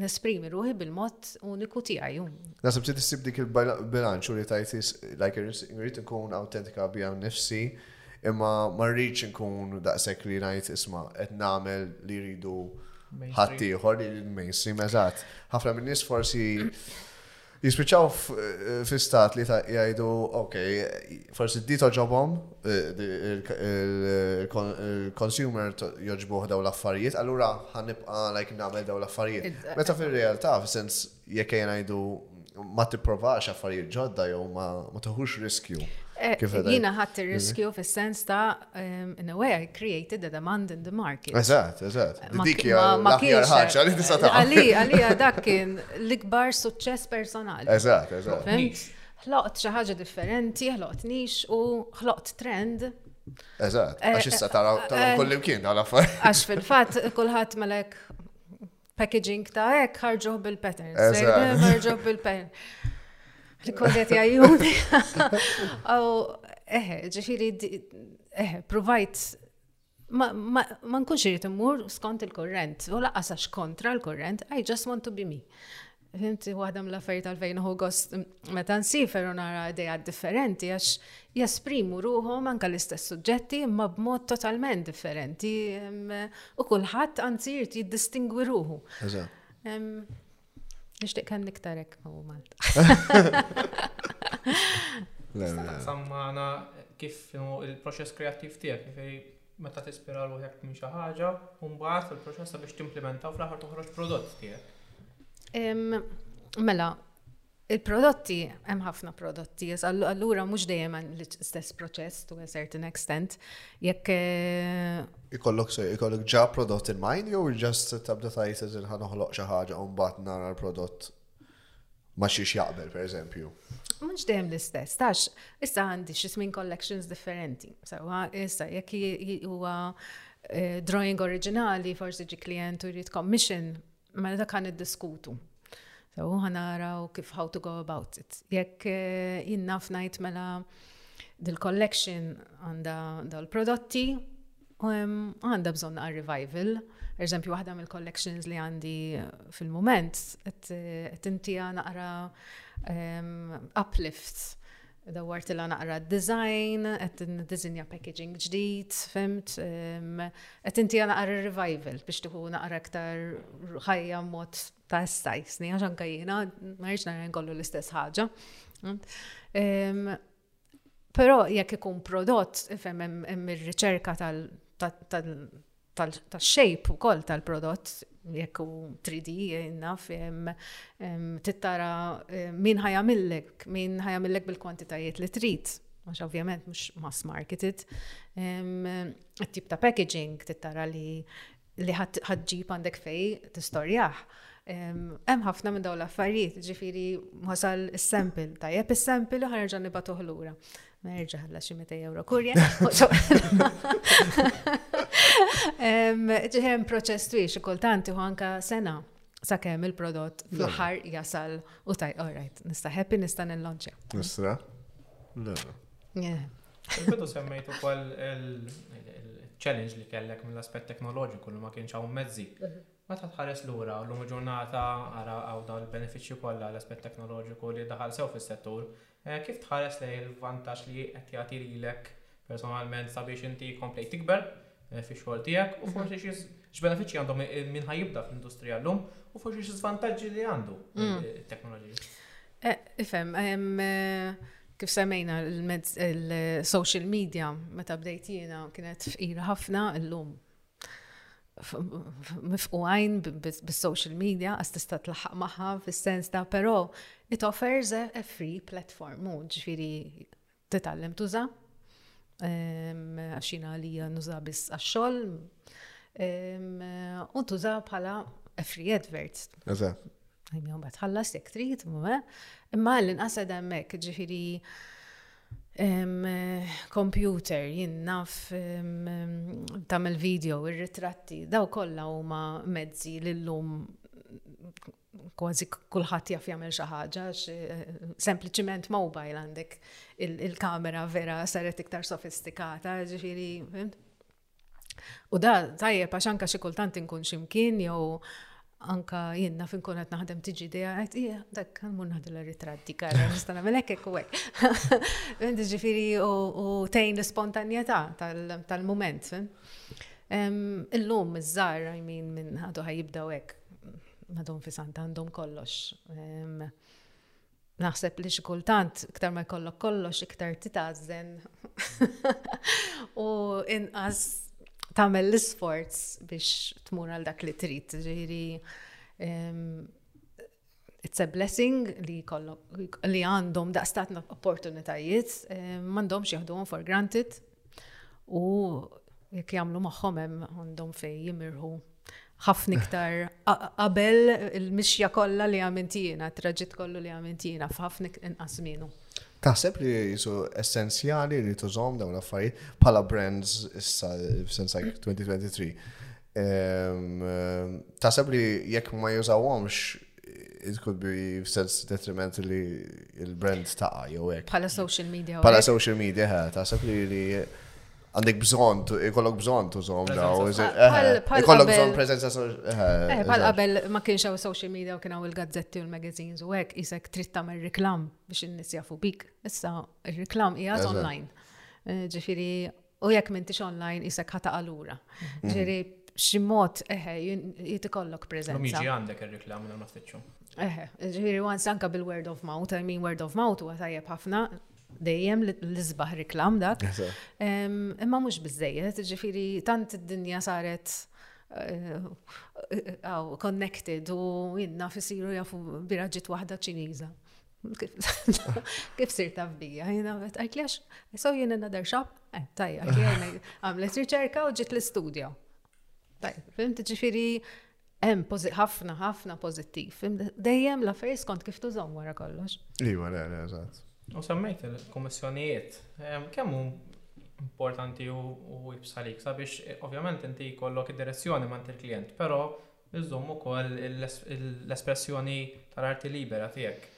nesprimi ruħi bil-mod uniku tiegħi. Nasib trid issib dik il-bilanċ u li tajt like irid ikun autentika bija nifsi imma ma rridx nkun daqshekk li ngħid isma' qed nagħmel li jridu ħaddieħor li l-mainstream eżatt. Ħafna minn nies forsi Jispiċċaw fi stat li jgħidu, ok, forsi di toġobhom, il-consumer jogħġbuh daw l-affarijiet, allura ħa nibqa' like nagħmel daw l-affarijiet. Meta fir-realtà, fis-sens jekk ejja ngħidu ma tipprovax affarijiet ġodda jew ma teħux riskju. Jiena ħadt ir-riskju fis-sens ta' in a way I created a demand in the market. Eżatt, eżatt. Dik hija l-aħjar ħaġa li tista' tagħmel. Għalija, għalija dak kien l-ikbar suċċess personali. Eżatt, eżatt. Ħloqt xi ħaġa differenti, ħloqt nix u ħloqt trend. Eżatt, għax issa tara kollimkien għal affarijiet. Għax fil-fatt kulħadd malek packaging ta' hekk ħarġuh bil-pattern. Eżatt. Ħarġuh bil-pattern. Li kollet jajuni. Aw, eħe, ġifiri, eħe, provajt ma nkunx irid immur skont il-kurrent, u laqas għax kontra l-kurrent, I just want to be me. Inti waħda mill-affarijiet għalfejn hu gost meta nsifer u nara idea differenti għax jesprimu ruħhom anke l-istess suġġetti imma b'mod totalment differenti u kulħadd anzi jrid jiddistingwi ruħu. Nixtieq kemm niktarek u Malta. Sammana kif il-proċess kreattiv tiegħek, meta tispira ruħek minn xi ħaġa u mbagħad fil-proċess sabiex timplimenta u fl-aħħar toħroġ prodott tiegħek. Mela, il-prodotti, hemm ħafna prodotti, allura mhux dejjem l-istess proċess to a certain extent. Jekk. Eh, ikollok se, ikollok ġa prodott in mind jew just tabda tajt eżin ħan oħloq xi ħaġa u mbagħad nara l-prodott ma xiex jaqbel, per eżempju. Mux dejjem l-istess, tax, issa għandi xis minn collections differenti. Sawa, issa, jekk huwa eh, drawing oriġinali, forsi ġi klient u jrid commission, ma da kan id-diskutu. So, ħanaraw kif how to go about it. Jekk eh, jinnaf najt mela dil-collection għanda dal-prodotti, għandha bżonn għal revival. Per eżempju, waħda mill-collections li għandi eh, fil-moment, qed intija naqra ehm, uplift dawart il naqra design, qed dizinja packaging ġdid, fimt, ehm, qed inti naqra revival biex tieħu naqra aktar ħajja mod ta' stajsni, għax anke jiena ma rridx nara kollu l-istess ħaġa. Ehm, Però jekk ikun prodott, ifhem hemm ir-riċerka tal-shape ukoll tal-prodott, jekk u 3D jenna fim tittara eh, min ħajamillek, min ħajamillek bil-kwantitajiet li trid. Għax ovvjament mhux mass marketed. Tip ta' packaging tittara li li ħadġib għandek fej tistorjah. Hemm ħafna minn dawn l-affarijiet, ġifiri wasal is-sample, tajjeb is-sample u ħarġa nibatuh lura. Ma jerġa' ħalla xi 200 euro kurja. Ġiħi hemm proċess twil xi kultant u anka sena sakemm il-prodott fl-aħħar jasal u taj, all right, nista' happy nista' nillonċja. Nista'? Le. Bidu semmejt ukoll il-challenge li kellek mill-aspett teknoloġiku li ma kienx hawn mezzi. Mhm. Meta tħares lura llum il-ġurnata ara hawn dawn il-benefiċċju kollha l-aspett teknoloġiku li daħal sew fis-settur, eh, kif tħares lejn il-vantaġġ li qed jagħti lilek personalment sabiex inti komplejt tikber fix-xogħol tiegħek u forsi xi x'benefiċċji għandhom min ħa jibda fl-industrija llum u forsi xi żvantaġġi li għandu t-teknoloġija. Eh, ifhem, kif semmejna il-social media meta bdejt jiena kienet fqira ħafna llum mifqu għajn bis-social media għas tista' tlaħħaq magħha fis-sens ta' però it offers a free platform, ġifieri Titgħallem tuża, għax jiena għalija nuża biss għax-xogħol, u tuża bħala a free advert. Eżatt. Għajmi għom tħallas jek trid, imma l-inqas hemmhekk, ġifieri computer, jien naf tagħmel video, ir-ritratti, daw kollha huma mezzi li llum kważi kulħadd jaf jagħmel xi ħaġa, sempliċiment mobile għandek il-kamera vera saret iktar sofistikata, ġifieri. U da tajjeb għax anka xi kultant inkun ximkien jew anka jenna fin kunet naħdem tiġi dija, għet, ija, dak, għamur naħdu l-ritratti, karra, nistana melek ek u ek. Ġifiri, u tejn l-spontanjeta tal-moment. Illum, iż-żar, I mean, minn għadu ħajibdaw ek. Madon fi sant għandhom kollox. Naħseb li xi kultant iktar ma jkollok kollox iktar titażen u inqas tagħmel l-isforz biex tmur għal dak li trid. Ġiri, it's a blessing li kollok li għandhom daqstat opportunitajiet, eh, m'għandhomx jaħduhom for granted, U jekk jagħmlu magħhom hemm għandhom fejn jimirħu ħafna iktar qabel il-mixja kollha li għamilt jiena, traġitt kollu li għamilt jiena f'ħafna inqas minu. Taħseb li jisu essenzjali li tużom dawn l-affarijiet bħala brands issa f'sensa 2023. Taħseb li jekk ma jużawhomx it could be sense detriment li il-brand taqa jew hekk. Pala social media. Pala social media, ha, taħseb li li għandek bżon, ikollok bżon tużom daw. Ikollok bżon prezenza. Pal qabel ma kienx hawn social media u kien hawn il-gazzetti u l-magazines u hekk isek trid tagħmel reklam biex in-nies jafu bik. Issa ir-reklam hija online. Ġifieri U jekk m'intix online isek ħataqa' lura. Ġifieri b'xi mod eħe jrid ikollok preżenza. Miġi għandek ir-reklam minn ma tfittxu. Eħe, ġifieri once anka bil-word of mouth, I mean word of mouth huwa tajjeb ħafna, dejjem l-isbaħ reklam dak. Imma mhux biżejjed, ġifiri tant id-dinja saret eh, eh, connected u jidna fisiru jafu biraġit waħda ċiniża. Kif sir taf bija, jina għet, għajt li għax, so jina nadar xab, eh, tajja, għamlet riċerka u ġit l-studio. Tajja, fimt ġifiri, hemm ħafna ħafna pozittiv. Dejjem la fejs kont kif tużom wara kollox. Iwa, le, le, eżatt. U semmejt il-kommissjonijiet, kemm importanti u jibsalik sabiex eh, ovvjament inti kollok id-direzzjoni ma' il-klient, pero Iżżomm ukoll l-espressjoni tal-arti libera tiegħek.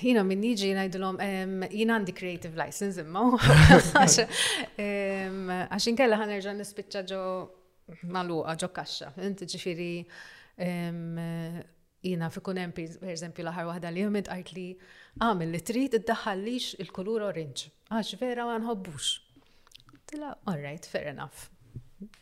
Jiena min jiġi ngħidilhom jien għandi creative license imma għax inkella ħanerġa' nispiċċa ġo magħluqa ġo kaxxa. Inti ġifieri jiena fi kun hemm pereżempju l-aħħar waħda li jumit qajt li għamil li trid iddaħħallix il-kulur orange għax vera ma nħobbux. Tila, all right, fair enough.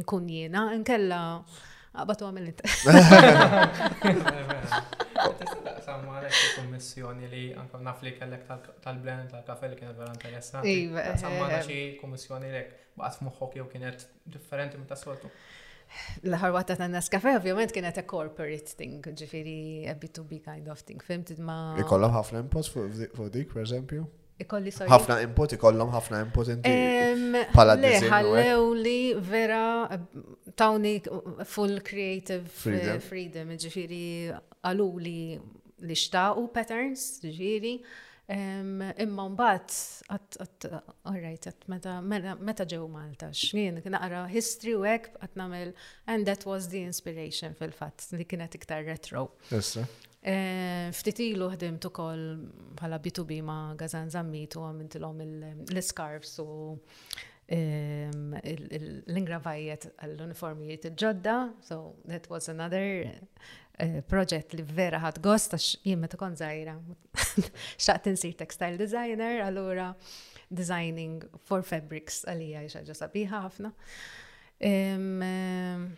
Nkun jiena, nkella għabatu għamil int. Samma għalek kummissjoni li anka naf li kellek tal-blen tal-kafe li kienet vera interessanti. Iva, Samma eh, eh. xi kummissjoni li baqgħet f'moħħok jew kienet differenti minn tas-soltu. L-ħar watta ta' Nescafe ovvjament kienet a corporate thing, ġifiri a B2B kind of thing, fimtid ma. Ikollhom ħafna impost fuq dik, per eżempju? Ikolli sorry. Ħafna input, ikollhom ħafna input inti. Pala Le, ħallew li vera tawni full creative freedom, eh, freedom ġifiri għalu li li xtaqu patterns, ġifiri. Imma mbagħad qatt alright meta meta ġew Malta x'jien naqra history u hekk qatt nagħmel and that was the inspiration fil-fatt li kienet iktar retro. Ftit ilu ħdimt ukoll bħala B2B ma' Gazan Zammit u għamiltilhom l-iskarfs u ehm, l-ingravajjet għall-uniformijiet il-ġodda, so that was another eh, proġett li vera ħad gost għax jien meta kont żgħira. Xaqt insir textile designer, allura designing for fabrics għalija xaġa sabiħa ħafna. Ehm,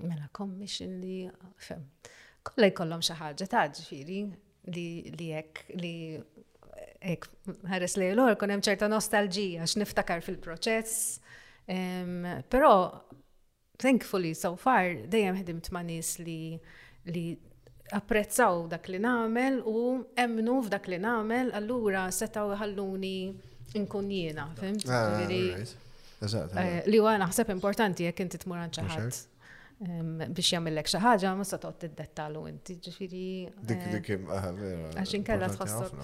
Mela commission li kollha jkollhom xi ħaġa ta' ġifieri li li hekk li hekk ħares li l kun hemm ċerta nostalġija x'niftakar fil-proċess. Però thankfully so far dejjem ħdimt ma' nies li li apprezzaw dak li nagħmel u emmnu f'dak li nagħmel, allura setgħu jħalluni nkun jiena, fim? Ah, eh, li huwa naħseb importanti jekk inti tmur għand xi ħadd biex jagħmellek xi ħaġa ma se toqgħod tiddettalu inti, ġifieri. Dik eh, dik ah, għax inkella tħossok.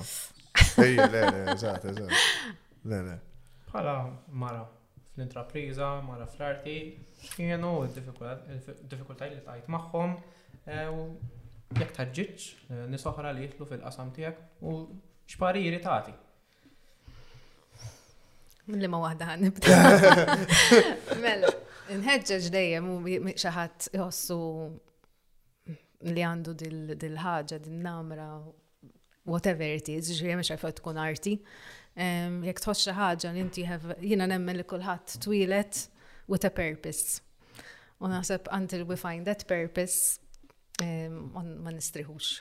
Ejja, le, le, eżatt, eżatt. Le, le. Bħala mara. fl-intrapriża, mara fl-arti, x'kienu d-diffikultajiet li tqajt magħhom u jekk taġġiġ nies oħra li jidħlu fil-qasam tiegħek u x'pariri tagħti. Li ma waħda ħan nibda. Mela, nħeġġeġ dejjem u xi ħadd iħossu li għandu dil-ħaġa, din namra whatever it is, ġifieri mhux għalfejn tkun arti. Ehm, jekk tħoss xi ħaġa li inti jiena nemmen li kulħadd twilet with a purpose. U naħseb until we find that purpose ehm, ma nistriħux.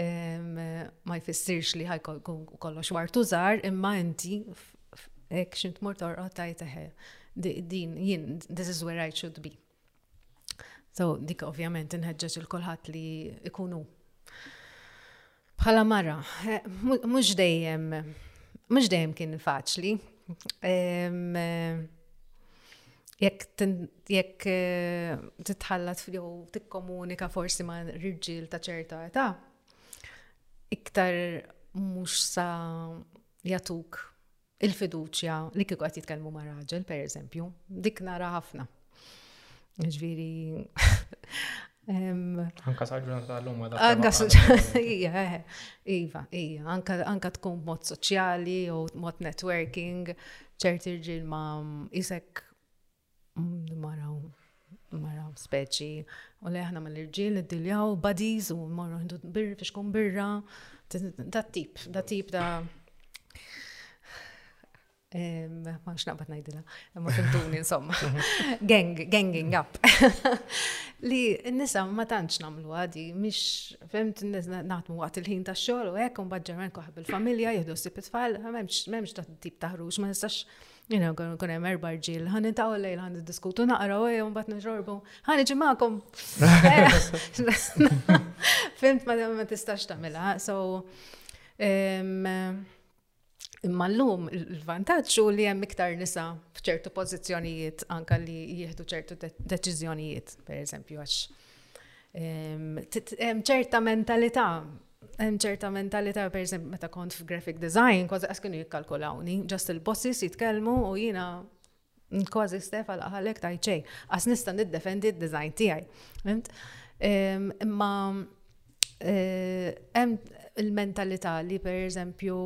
Ehm, ma jfissirx li ħaj kollox wartu żgħar imma inti hekk xi tmur torqod tajt din jien this is where I should be. So, dik ovvjament inħeġġeġ il-kulħadd li ikunu bħala mara, eh, mhux dejjem mhux dejjem kien faċli. Eh, jekk eh, titħallat jew tikkomunika forsi ma' rġiel ta' ċerta età, iktar mhux sa jatuk il-fiduċja li kieku qed jitkellmu ma' raġel, per eżempju, dik nara ħafna. Ġviri. Anka saġuna tal-lum għadha. Anka saġuna, iva, ija, anka tkun mod soċjali u mod networking, ċerti rġil ma jisek Mara mara speċi u li aħna mal-irġiel iddiljaw buddies u morru ħindu birri fiex kun birra dat tip, dat tip ta' ma nx naqbad najdila, ma fintuni insomma, gang, ganging up. Li n-nisa ma tantx namlu għadi, mish fimt naħdmu waqt il-ħin ta' xogħol u hekk un ġermen koħab il-familja, jieħdu s-sib it-tfal, m'hemmx ta' tip ta' ħruġ, ma nistax Jina għan kun hemm erba' rġiel, ħan intaw lejl ħan diskutu naqra u jom bat nġorbu. Ħan iġi magħkom. Fint ma ma tistax tagħmilha. So imma llum il-vantaġġ u li hemm iktar nisa f'ċertu pożizzjonijiet anka li jieħdu ċertu deċiżjonijiet, pereżempju għax hemm ċerta mentalità Hemm ċerta mentalità, per eżempju, meta kont f'graphic design, kważi qas kienu jikkalkulawni, ġast il-bosses jitkellmu u jiena kważi stef għal ħalek tajċej, għas nista niddefendi d-design tiegħi. Imma eh, hemm il-mentalità li per eżempju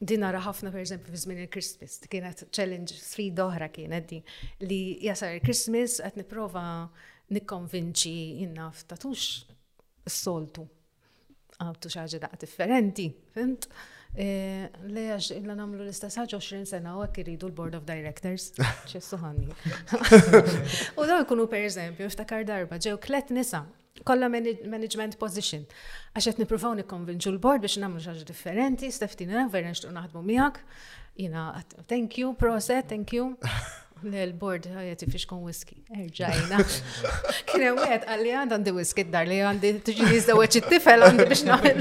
Din nara ħafna pereżempju fi żmien il-Christmas, kienet challenge sfida oħra kienet din li jasal il-Christmas qed nipprova nikkonvinċi jinnaf ta' tux s-soltu għabtu xaġa daqqa differenti, fimt? E, le għax illa namlu l-istess ħaġa 20 sena u għek iridu l-Board of Directors, ċessu ħanni. U daw kunu per eżempju, ftakar darba, ġew klet nisa kollha management position. Għax qed nippruvaw nikkonvinċu l-bord biex nagħmlu xi ħaġa differenti, Steftina, vera nixtieq naħdmu miegħek. Jiena thank you, proset, thank you. l-bord ħajet fiex kun whisky. Erġajna. Kien hemm wieħed qal li għandha għandi whisky dar li għandi tiġi jiżdewweġ it-tifel għandi biex nagħmel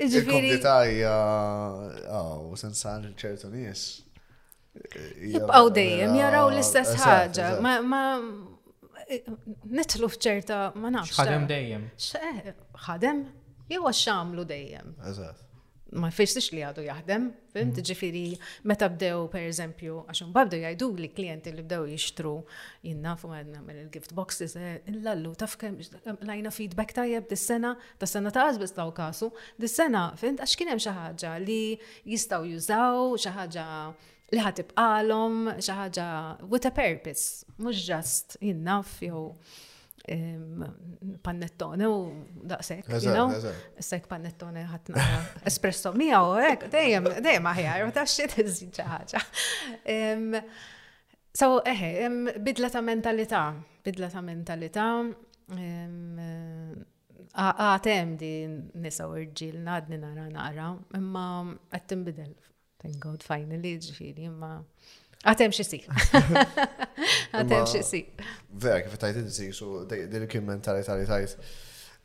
Ġifieri. Il-komunità hija sensar ċertu nies. Jibqaw dejjem jaraw l-istess ħaġa. Nitlu fċerta ma nafx. Ħadem dejjem. Eh, ħadem, jew għax għamlu dejjem. Eżatt ma jfissirx li għadu jaħdem, fim, mhm. ġifiri, meta bdew, per eżempju, għaxum babdu jajdu li klienti li bdew jishtru jinna fu għadna minn il-gift boxes, eh, il-lallu, taf kem lajna feedback tajjeb dis-sena, ta' sena ta' għazbis ta' kasu, dis-sena, fim, għax kienem xaħġa li Jistgħu jużaw xi ħaġa li ħad tibqalhom xi ħaġa with a purpose, mhux ġast jinnaf jew pannettone u daqsek, you know? Sek pannettone ħatna espresso mija u ek, dejjem, dejjem aħjar, u taxxiet iżid ħaġa. So, eħe, bidla ta' mentalità, bidla ta' mentalità, Għad hemm di nisa u rġil, għadni nara nara, imma qed tinbidel. Thank God finally ġifieri, imma għad hemm xi sir. Għad hemm xi sir. Vera kif tajt inti su din kien mentalità li tajt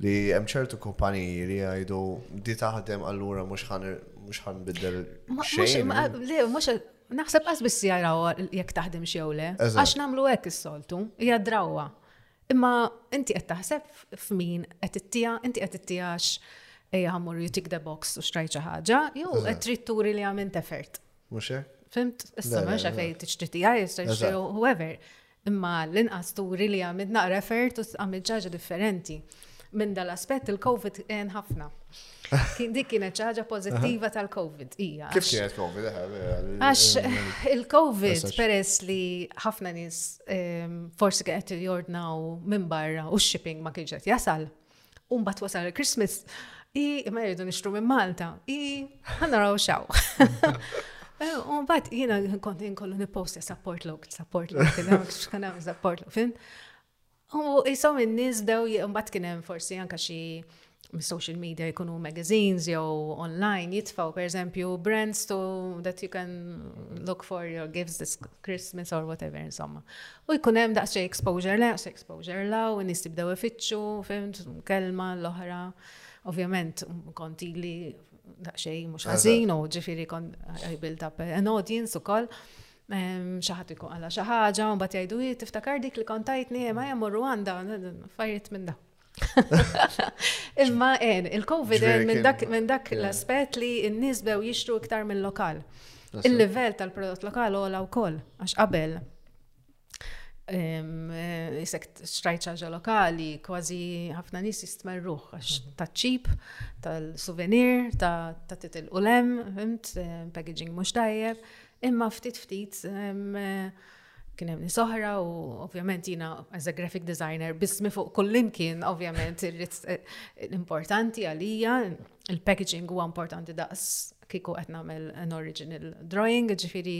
li hemm ċertu kumpaniji li jgħidu di taħdem allura mhux ħan biddel xejn. Le, mhux naħseb qas biss jaraw jekk taħdem xew le. Għax nagħmlu hekk is-soltu, hija drawwa. Imma inti qed taħseb f'min qed ittija, inti qed ittijax ejja ħammur you tick the box u xtrajt xi ħaġa, jew qed trid turi li għamilt effort. Mhux hekk? Fimt, issa mhux fejn tixtritija, whoever. Imma l-inqas turi li għamilt naqra effort u għamilt ġaġa differenti. Minn dal-aspett il-COVID għen ħafna. Dik kienet xi ħaġa pożittiva tal-COVID hija. Kif kienet COVID? Eh, eh, eh, għax il-COVID peress li ħafna nies ehm, forsi qed jordnaw minn barra u shipping ma kienx qed jasal. U mbagħad wasal il-Christmas. I ma jridu nixtru minn Malta. I ħanaraw xaw. U mbagħad jiena kont inkollu nippost support log, support log, x'kan hemm support log, fin. U qishom in-nies bdew imbagħad kien hemm forsi anke xi mis-social media jkunu magazines jew online jitfgħu pereżempju brands to that you can look for your gifts this Christmas or whatever insomma. U jkun hemm daqsxejn exposure le, daqsxejn exposure la, u nies jibdew ifittxu, fimt, kelma l-oħra. Ovvjament konti li daqsxejn mhux ħażin u ġifieri kont I built up an audience ukoll. Xi ħadd ikun qala xi ħaġa u mbagħad jgħidu hi tiftakar dik li kont tajtni ma hemm morru għandha affarijiet minn dak. Imma en, il-COVID minn dak l-aspett li n-nies bew jixtru iktar mill-lokal. Il-livell tal-prodott lokal għola wkoll, għax qabel jisek eh, xtrajt ċaġa lokali, kważi ħafna nis jistmerruħ, għax mhm. ta' ċip, tal-souvenir, ta' titil ulem, fimt, eh, packaging mux tajjeb, Imma ftit ftit kien hemm nies oħra u ovvjament jiena as a graphic designer bismi fuq kullimkien ovvjament eh, l-importanti għalija il-packaging huwa importanti daqs kieku qed nagħmel an original drawing, ġifieri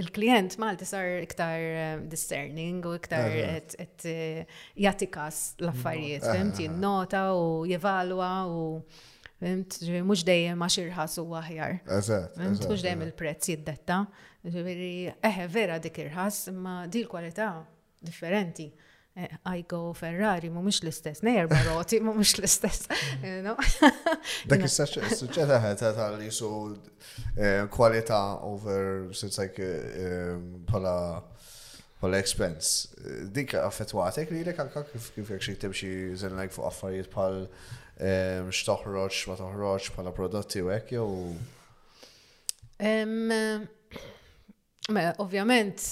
il-klient Malti sar iktar eh, discerning u iktar qed eh, jagħti kas l-affarijiet, fimt jinnota u jevalwa u fimt mhux dejjem għax irħas u aħjar. Mhux dejjem il-prezz jiddetta. Ġifieri eħe vera dik irħas, imma di l-kwalità differenti. Ajgo eh, u Ferrari mhumiex l-istess, nej erba' roti mhumiex l-istess. Dak is-suċċetta ħeta tal-li su eh, kwalità over since like eh, bħala bħala expense. Dik affettwatek li lek anka kif kif jekk xi timxi żen like fuq affarijiet bħal x'toħroġ ma toħroġ bħala prodotti u hekk jew Mela, ovvjament,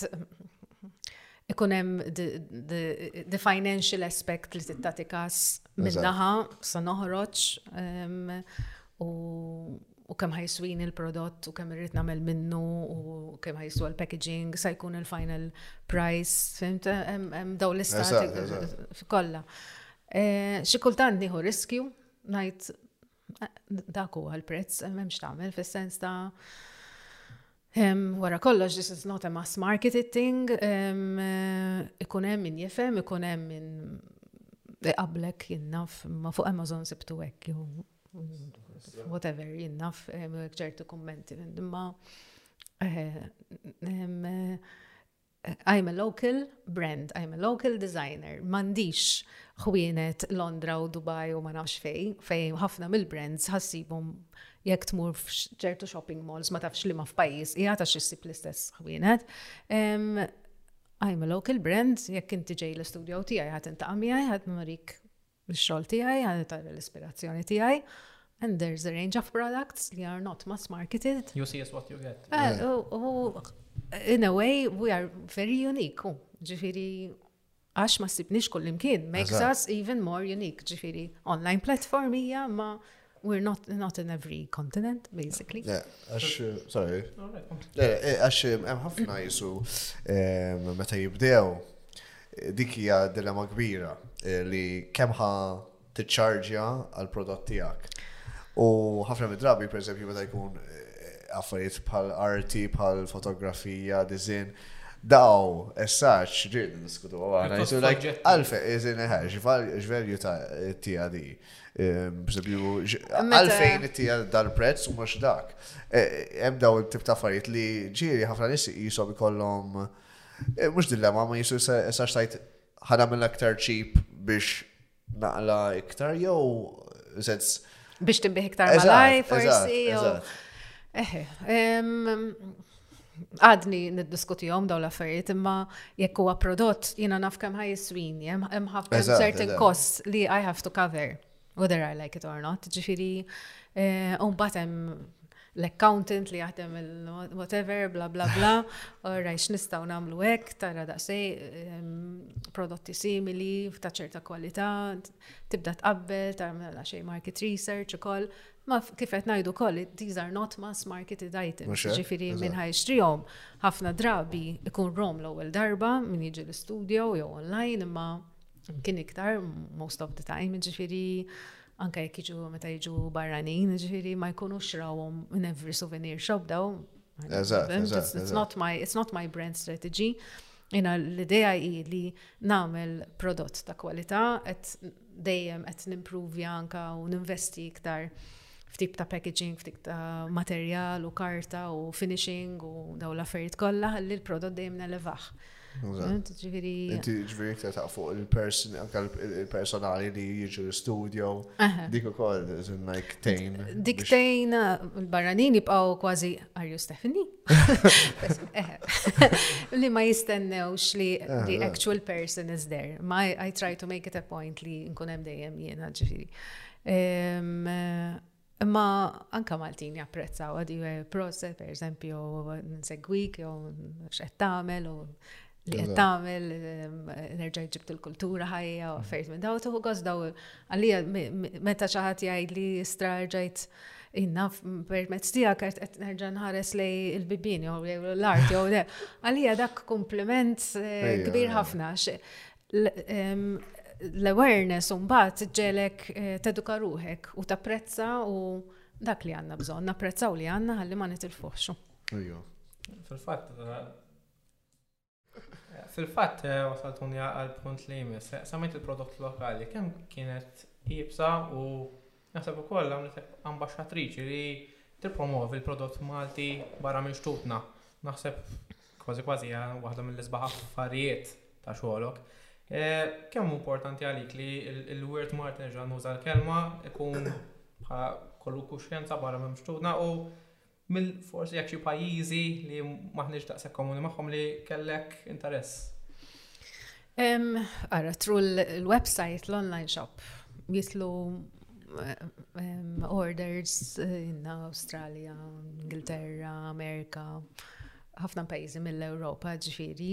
ikun hemm the financial aspect li tittati kas minnaħa sa noħroġ u kemm ħajswin il-prodott u kemm irrid nagħmel minnu u kemm ħajsu l-packaging sa jkun il-final price, fimt hemm daw l-istati kollha. Eh, xi kultant nieħu riskju ngħid Dak huwa l-prezz, m'hemmx tagħmel fis-sens ta' wara kollox this is not a mass marketed thing, ikun hemm min jifhem, ikun hemm min qablek jinnaf ma fuq Amazon sibtu hekk jew whatever jinnaf ċertu kummenti. Imma I'm a local brand, I'm a local designer. M'għandix ħwienet Londra u Dubai u ma nafx fej, fej ħafna mill-brands ħassibhom jekk tmur f'ċertu shopping malls ma tafx li ma f'pajjiż hija ta' xissib l-istess ħwienet. I'm a local brand, jekk inti ġej l-studio tiegħi ħadd intaqa' miegħi ħadd nurik Ix-xogħol tiegħi għal tara l-ispirazzjoni tiegħi and there's a range of products li are not mass marketed. You see is what you get. Eh, in a way, we are very unique. Ġifiri, għax ma sibnix kullimkien, makes us even more unique. Ġifiri, online platformija ma We're not, not in every continent, basically. Le, għax, sorry. Le, eh, għax eh, hemm ħafna jisu eh, meta jibdew dik hija dilemma kbira li kemm ħa tiċċarġja għal prodott tiegħek. U ħafna mid-drabi, per eżempju, meta jkun affarijiet bħal arti, bħal fotografija, dizin, daw, essaċ, ġin, niskutu għana, jisu like, għalfe, izin ħarġ, ġverju ta' tija di. B'sebju, għalfejn it-tija dal-prezz u mux dak. E, hemm daw il-tip ta' affarijiet li ġiri ħafna nis jisom ikollhom, e, mux dilemma, ma jisu jisax tajt ħana mill aktar ċip biex naqla iktar jew sens. Biex timbih iktar malaj, forsi. Eħe. għadni niddiskutihom daw l-affarijiet imma jekk huwa prodott jiena naf kemm ħaj jiswini, hemm ħafna certain costs li I have to cover whether I like it or not. Ġifieri eh, u mbagħad hemm l-accountant li jaħdem il-whatever, bla bla bla, rajx nistaw namlu hekk, tara daqsej prodotti simili, ta' ċerta kwalità, tibda tqabbel, tara mela xej market research ukoll, Ma kif qed ngħidu wkoll these are not mass marketed items, ġifieri minn ħajxtrihom ħafna drabi ikun rom l-ewwel darba min jiġi l-istudio jew online imma kien iktar most of the time, ġifieri anke jekk jiġu meta jiġu barranin, ġifieri ma jkunux rawhom in every souvenir shop daw. It's not my it's not my brand strategy. Jina l-idea hi li nagħmel prodott ta' kwalità qed dejjem qed nimpruvja anka u ninvesti iktar f'tip ta' packaging, f'tip ta' materjal u karta u finishing u daw l-affarijiet kollha ħalli l-prodott dejjem nelevaħ. Ġifieri. Inti ġifieri iktar ta' fuq il-person, anke il-personali li jiġu l-studio, dik ukoll like tejn. Dik tejn barranin jibqgħu kważi are you Stephanie? li ma jistennewx li ah, the actual person is there. Ma I try to make it a point li nkun hemm dejjem jiena ġifieri. Imma anka Maltin japprezzaw għadi eh, proset, per eżempju, nsegwik, jew x'qed tagħmel, u li qed tagħmel nerġa' ġibt il-kultura ħajja u affarijiet minn daw tuħu gost daw għalija meta xi ħadd jgħid li straġajt inna permezz tiegħek qed nerġa' nħares lej il-bibien jew l-art jew le. Għalija dak kompliment eh, kbir ħafna l-awareness un bat ġelek eh, teduka ruħek u tapprezza u dak li għanna bżon, napprezzaw li għanna għalli ma nitilfuħxu. Fil-fat, Fil-fatt, eh, wasaltuni għal punt li jmiss, eh, samajt il-prodott lokali, kemm kienet jibsa u naħseb ukoll għamlet ambasċatriċi li tippromovi l-prodott Malti barra minn xtutna. Naħseb kważi kważi eh, waħda mill-isbaħ affarijiet ta' xogħolok. Kemm importanti għalik li l-wirt Malti neġa' nuża l-kelma ikun kollu kuxjenza barra minn xtutna u Mill forsi jekk xi pajjiżi li m'aħniex daqshekk komuni magħhom li kellek interess? Ara, tru l-website, l-online shop, jitlu orders in Australia, Ingilterra, Amerika, ħafna pajjiżi mill-Ewropa ġifieri.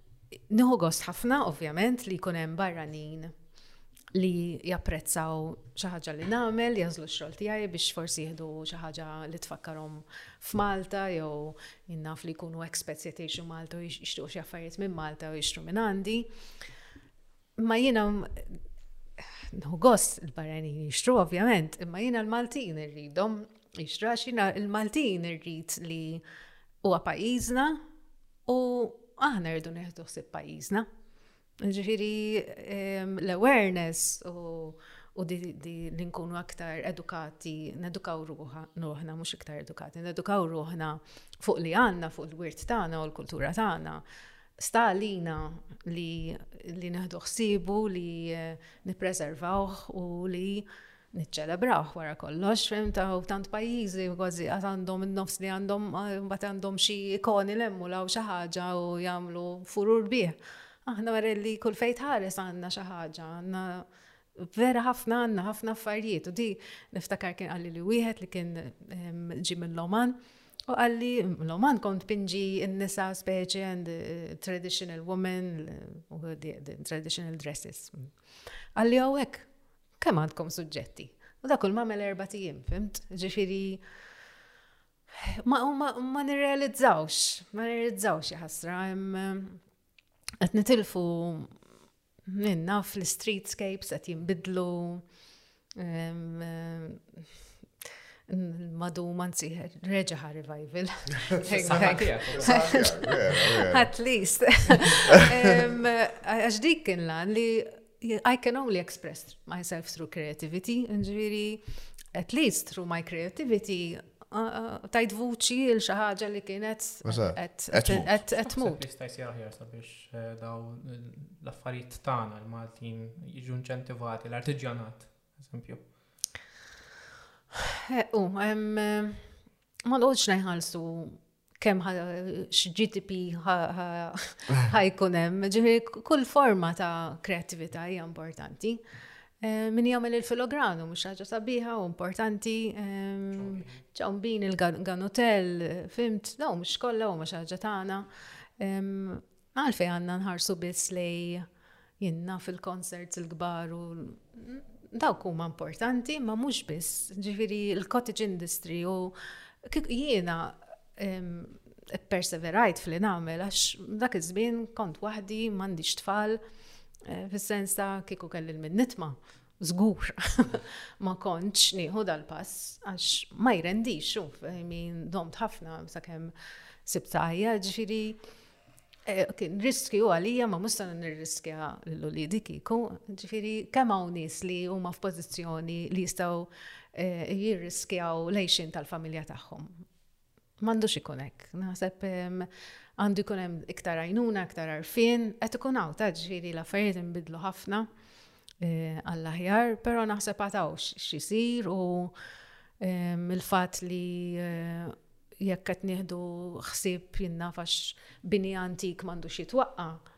Nieħu gost ħafna, ovvjament, li jkun hemm barranin li japprezzaw xi ħaġa li nagħmel, jażlu x-xogħol tiegħi biex forsi jieħdu xi ħaġa li tfakkarhom f'Malta jew jinnaf li jkunu expats qed jgħixu Malta u jixtiequ xi affarijiet minn Malta u jixtru minn għandi. Imma jiena nħu gost il-barranin jixtru ovvjament, imma jiena l-Maltin irridhom jixtra xina l-Maltin irrid li huwa pajjiżna u aħna rridu neħdu ħsib pajjiżna. Ġifieri ehm, l-awareness u u di, di li nkunu aktar edukati, nedukaw ruħna, mux iktar edukati, nedukaw ruħna fuq li għanna, fuq il-wirt tagħna u l-kultura tagħna. Sta għalina li, li neħdu ħsiebu, li nippreservawh u li niċċelebrawh wara kollox, fem ta' tant pajjiżi kważi għad għandhom in-nofs li għandhom mbagħad għandhom xi ikoni lemmu law xi ħaġa u jagħmlu furur bih. Aħna wara li kull fejn tħares għandna xi ħaġa, għandna Vera ħafna għandna ħafna affarijiet u di niftakar kien qalli li wieħed li kien ġi mill-Oman u qalli l-Oman kont pinġi n-nisa speċi and eh, traditional women u traditional dresses. Qalli għawek, kemm għandkom suġġetti? U dak kull mamel erba tijim, fimt? Ġifiri, ma nirrealizzawx, ma nirrealizzawx jħasra, għet nitilfu Min naf l-streetscapes qed jinbidlu maduma nsiħer, reġaħa revival. At least. Għax dik kien lan li I can only express myself through creativity, ġviri, at least through my creativity, uh, uh, tajt vuċi il-xaħġa li kienet għet mut. daw l-affarijiet tagħna l-Maltin jiġu inċentivati l-artiġjanat, eżempju. Eh, u, ma nqodx najħalsu kem x'GTP ħajkun hemm, ġifieri kull forma ta' kreattività hija importanti. Eh, min jagħmel il-filogranu mhux ħaġa sabiħa u importanti. Ċawmbin il-ganutel, fimt, daw mhux kollha huma xi ħaġa tagħna. Għalfej għandna nħarsu biss lej jinna fil-koncerts il-kbar u dawk huma importanti, ma mhux biss, ġifieri l-cottage industry u jiena perseverajt fl nagħmel għax dak iż-żmien kont waħdi m'għandix tfal eh, fis-sens ta' kieku kelli l nitma' żgur ma kontx nieħu dal-pass għax ma jrendix xuf min domt ħafna sakemm sibtajja ġifieri eh, kien riskju għalija ma musta nirriskja l-ulidi kiku, ġifiri kemm hawn nies li huma f'pożizzjoni li jistgħu eh, jirriskjaw lejxin tal-familja tagħhom. M'għandux ikun hekk. Naħseb għandu jkun hemm iktar għajnuna, iktar arfin, qed ikun hawn ta' ġifieri l-affarijiet inbidlu ħafna eh, għall-aħjar, però naħseb għataw x'isir u il-fatt li eh, jekk qed nieħdu ħsieb jinnafax bini antik m'għandux jitwaqqa'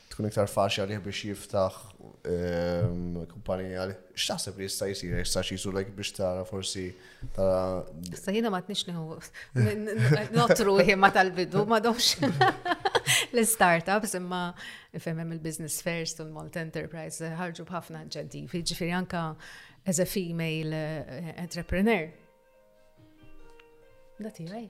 tkun iktar faċli għalih biex jiftaħ ehm, kumpanija għalih. X'taħseb li jista' jsir jista' xi jisur biex tara forsi tara. Issa jiena ma tnix neħu notru ma tal-bidu ma domx l-startups imma ifhemem il-business first u l-Malt Enterprise ħarġu b'ħafna inċentivi, ġifieri anka as a female eh, entrepreneur. Dati, right?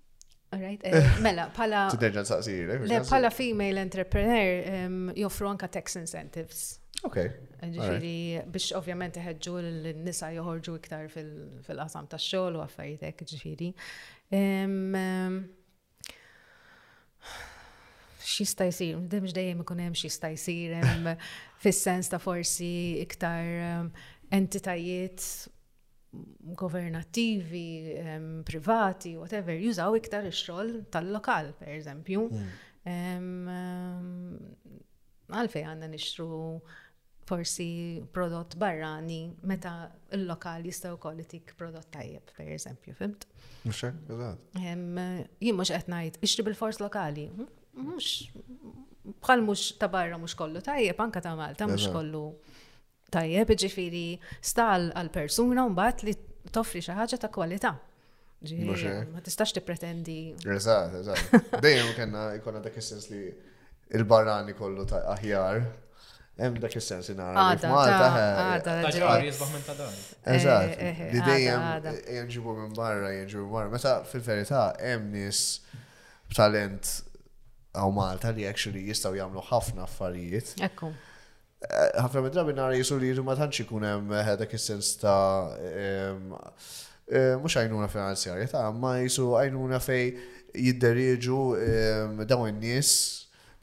Alright, eh, mela, pala. Tiderġan saqsirek. Le, pala female entrepreneur joffru anka tax incentives. Ok. Ġifiri, biex ovvjament iħedġu l-nisa joħorġu iktar fil-qasam ta' xogħol u affarijiet ġifiri. Xista jisir, demx dejjem ikun hemm xista jisir fis-sens ta' forsi iktar entitajiet governattivi, privati, whatever, jużaw iktar ix-xogħol tal-lokal, per eżempju. Mm. Għalfej għandna nixtru forsi prodott barrani meta il-lokal jistaw kolitik prodott tajjeb, per eżempju, fimt? Mux, eżat. Jien mux etnajt, ixtri bil-fors lokali. Mux, bħal mux ta' barra mux kollu tajjeb, anka ta' Malta mux kollu Tajjeb, ġifiri, stal għal-persuna mbagħad li toffri xi ħaġa ta' kwalità. Ma tistax tippretendi. Eżatt, eżatt. Dejjem kellna jkollna dak is-sens li il-barrani kollu ta' aħjar. Hemm dak is-sens inara. Malta għada. Ġar jisbaħ minn ta' dan. Eżatt. Eh, eh, eh, li dejjem jenġibu minn barra, jenġibu minn barra. Meta fil-verità hemm nies b'talent għaw Malta li actually jistgħu jagħmlu ħafna affarijiet. Ekku. Ħafna mid-drabi nara jisu li ma tantx ikun hemm eh, dak is-sens ta' ehm, eh, mhux għajnuna finanzjarja ta' ma jisu għajnuna fej jidderieġu ehm, dawn in-nies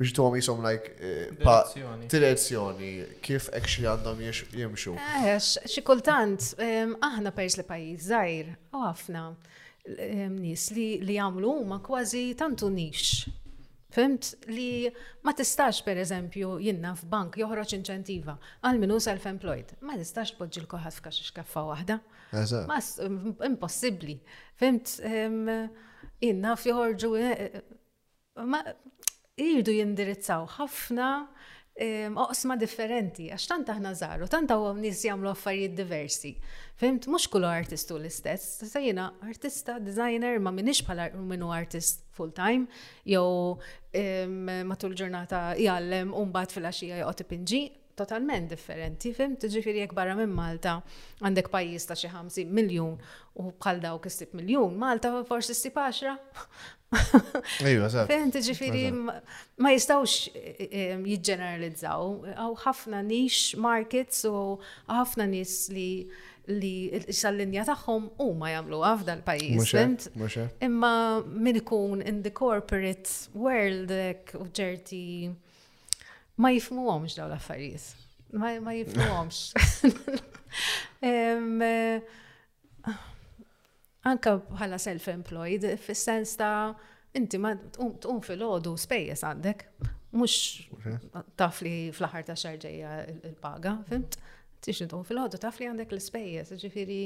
biex tuħom jisom like eh, pa- Direzzjoni. direzzjoni kif actually għandhom jiex- jimxu. Eh, x- xi kultant, em, aħna pers li pajjiż żgħir, u ħafna, nies li li jagħmlu huma kważi tantu nix. Fimt li ma tistax per eżempju jinna f'bank joħroġ inċentiva għal minu self-employed. Ma tistax tpoġġi l-koħat f'kax xkaffa waħda. Ma impossibbli. Fimt jinna f'joħorġu eh, Ma jridu jindirizzaw ħafna ehm, oqsma differenti, għax tant aħna żaru, tant għom nis jagħmlu affarijiet diversi. Fimt, mhux kullu artistu l-istess, sa jiena artista, designer, ma minix bħala minnu artist full-time, jew ehm, matul ġurnata jgħallem u mbagħad fil-għaxija joqgħod ipinġi, totalment differenti, fimt? Ġifieri jekk barra minn Malta għandek pajjiż ta' xi 50 miljun u bħal dawk issib miljun, Malta forsi ssib 10. Ejwa, sa. Fimt, ġifieri ma jistgħux eh, jiġġeneralizzaw. Għaw ħafna nix markets u ħafna nies li li sal-linja tagħhom huma jagħmlu għafda l-pajjiż. Imma min ikun in the corporate world u ċerti Ma jifmuhomx daw l-affarijiet. Ma jifmuhomx. Anka bħala self-employed, fis-sens ta' inti ma tqum fil-ħodu spejjeż għandek, mhux taf li fl-aħħar ta' xar ġejja il-paga, fimt? Tix tqum fil-ħodu taf li għandek l-spejjeż, ġifieri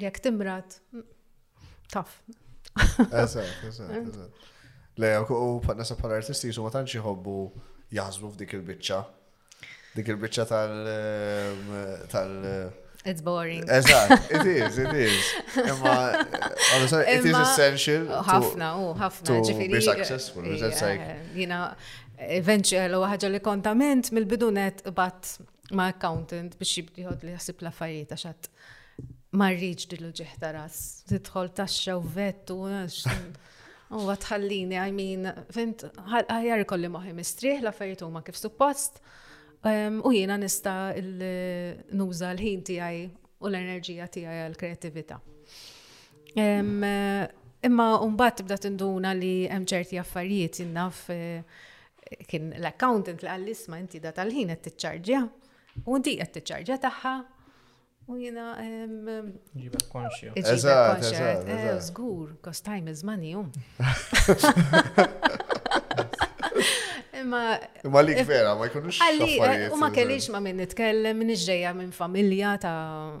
jekk timrat Taf. Eżatt, eżatt, eżatt. Le, u nasa bħala artisti jisu ma tantx jħobbu jaħsbu f'dik il-biċċa. Dik il-biċċa tal. Ehm, tal It's boring. Eżatt, it is, it is. Imma, it is essential. Ħafna, u ħafna. To be successful, it's like. You know, eventually, ħagġa li kontament mill-bidunet bat ma' accountant biex jibdiħod li jasib la fajjiet għaxat marriċ dillu ġeħta ras, titħol taxxa u vett u U għatħallini, I mean, fint, ħajjar kolli moħi mistrieħ, la fajjiet huma kif suppost, um, u jiena nista nuża l-ħin tiegħi u l-enerġija tiegħi għal-kreativita. Um, imma mbagħad tibda tinduna li hemm ċerti affarijiet jinnaf eh, Kien l-accountant li għalli isma' inti da tal-ħin qed tiċċarġja u di qed tiċċarġja tagħha u jiena ġibek konxja. Eżatt, eżatt. Eh, żgur, cause time is money jum. Imma. Imma li vera, ma jkunux. Għalli, eh, u ma kellix ma minn nitkellem, minn iġġeja minn familja ta'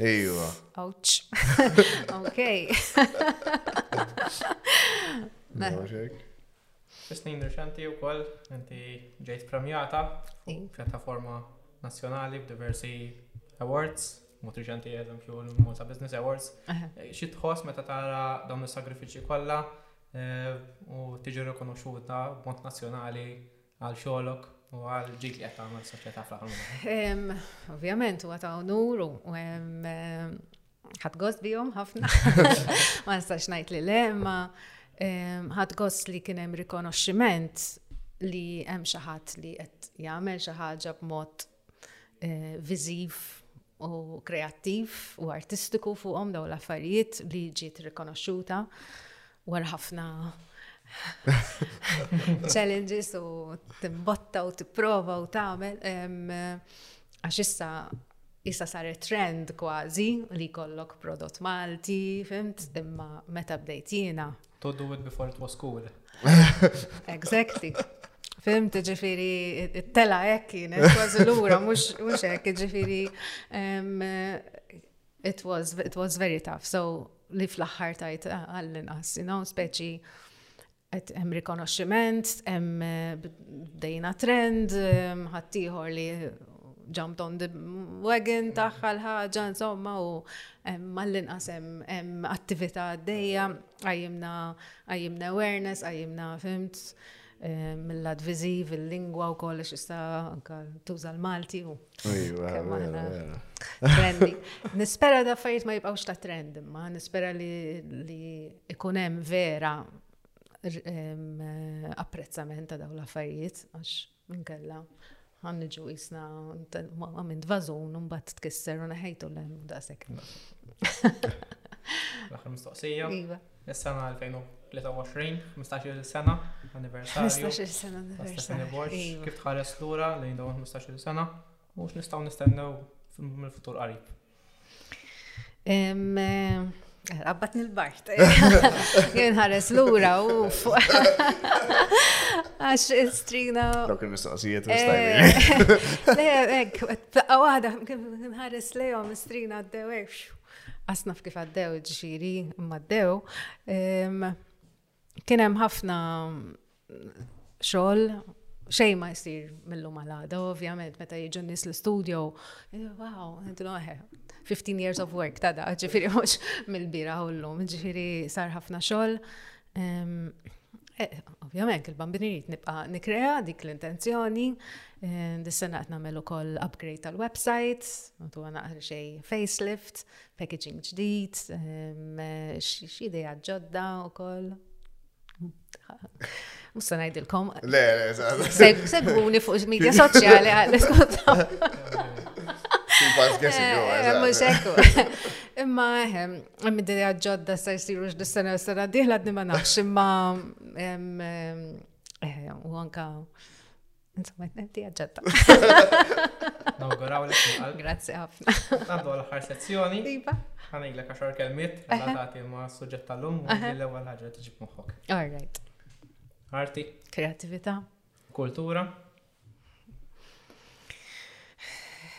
Ejwa. Ouch. Ok. Fis-snin reċenti u koll, inti ġejt premjata pjattaforma nazjonali b'diversi awards, mut reċenti eżempju l-Malta Business Awards. Xi tħoss meta tara dawn is-sagrifiċċji kollha eh, u tiġi rikonoxxuta b'mod nazzjonali Għal xogħlok u għal ġid li qed tagħmel soċjetà fl-aħħar Ovvjament huwa ta' unur u ħadd gost bihom ħafna. Ma nistax ngħid li le, ma ħadd gost li kien hemm rikonoxximent li hemm xi ħadd li qed jagħmel xi ħaġa b'mod viżiv u kreattiv u artistiku fuqhom daw l-affarijiet li ġiet rikonoxxuta wara ħafna challenges u timbotta u tipprova u tagħmel għax issa issa saret trend kważi li kollok prodott Malti, fimt, imma meta bdejt jiena To do it before it was cool. Exactly. Fim ġifiri, tela hekk kienet, kważi lura, mhux hekk, ġifiri, it was, it was very tough. So, li fl-aħħar tajt ah, għall-inqas, you know, speċi qed hemm rikonoxximent, hemm eh, dejna trend, eh, ħaddieħor li jumped on the wagon tagħha l-ħaġa, insomma, u mal-inqas hemm attività għaddejja, għajimna għajimna awareness, għajimna fimt mill-lat viżiv, il-lingwa u kollox issa anka tuża l-Malti u. Trendi. Nispera da affarijiet ma jibqgħux ta' trend imma nispera li ikun hemm vera apprezzament ta' dawn l-affarijiet għax Inkella, ħa niġu jisna għamilt vażun u mbagħad tkisser u neħejtu l-hemm daqshekk. L-aħħar mistoqsija. Iva. Is-sena 2023, 15-il sena anniversarju. 15-il sena anniversarju. Iva. Kif tħares lura lejn dawn 15-il sena u x'nistgħu nistennew mill-futur qarib. Għabbat nil-bart. Jenħares l-ura u fuq. Għax strina. Dawk il-mistoqsijiet u stajni. Ek, taqqa wahda, nħares lejom strina għaddew, għasnaf kif għaddew ġiri, maddew. Kien hemm ħafna xogħol xejn ma jsir mill-lum għal ovvjament, meta jiġu nis l-studio, eh, wow, għandu noħe, 15 years of work ta' da, ġifiri mux mill-bira u l-lum, ġifiri sar ħafna xol. Eh, ovvjament, il-bambini rrit nibqa nikrea dik l-intenzjoni, eh, dis-sena għatna melu kol upgrade tal-website, għandu għana xej facelift, Packaging ġdid, xi idea ġodda wkoll. Musa ngħidilkom. Le, segwuni fuq il-medja soċjali għal Imma ehm, hemm idea ġodda se jsiru x'dis-sena u sena diħla għadni ma nafx imma ehm, ehm, u anka Insomma, nenti għagġetta. Nawguraw l-għal. Grazie ħafna. Għaddu għal-ħar sezzjoni. Iva. Għanajla kaxar kelmiet, relatati ma suġġett tal-lum, l-ewwel ħaġa tiġib moħħok. All right. Arti. Kreativita. Kultura.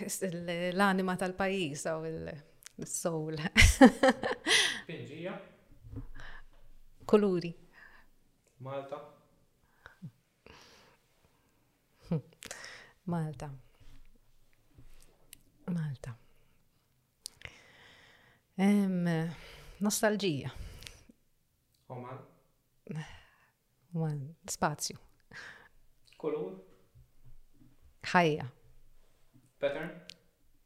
L-anima tal-pajis għaw il-soul. Pinġija. Kuluri. Malta. Malta. Malta. Um, nostalġija. Oman. Oman, spazju. Kolur. Ħajja. Pattern.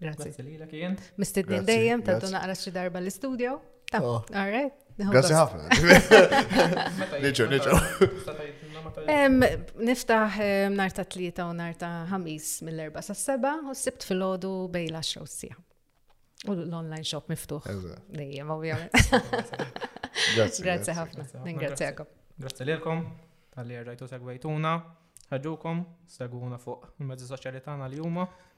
Grazie. Grazie lilek jien. Mistednin dejjem ta' naqra xi darba l-istudio. Oh. All right. Grazie ħafna. Niġu, niġu. Niftaħ nar ta' tlieta u nar ta' ħamis mill-erba sa' seba u sibt fil-ħodu bej la xew sija. U l-online shop miftuħ. Dejjem, ovvjament. Grazie ħafna. Ningrazzjakom. Grazie lilkom tal-li rajtu segwejtuna. Ħarġukom, segwuna fuq il-mezzi soċjali tagħna li huma.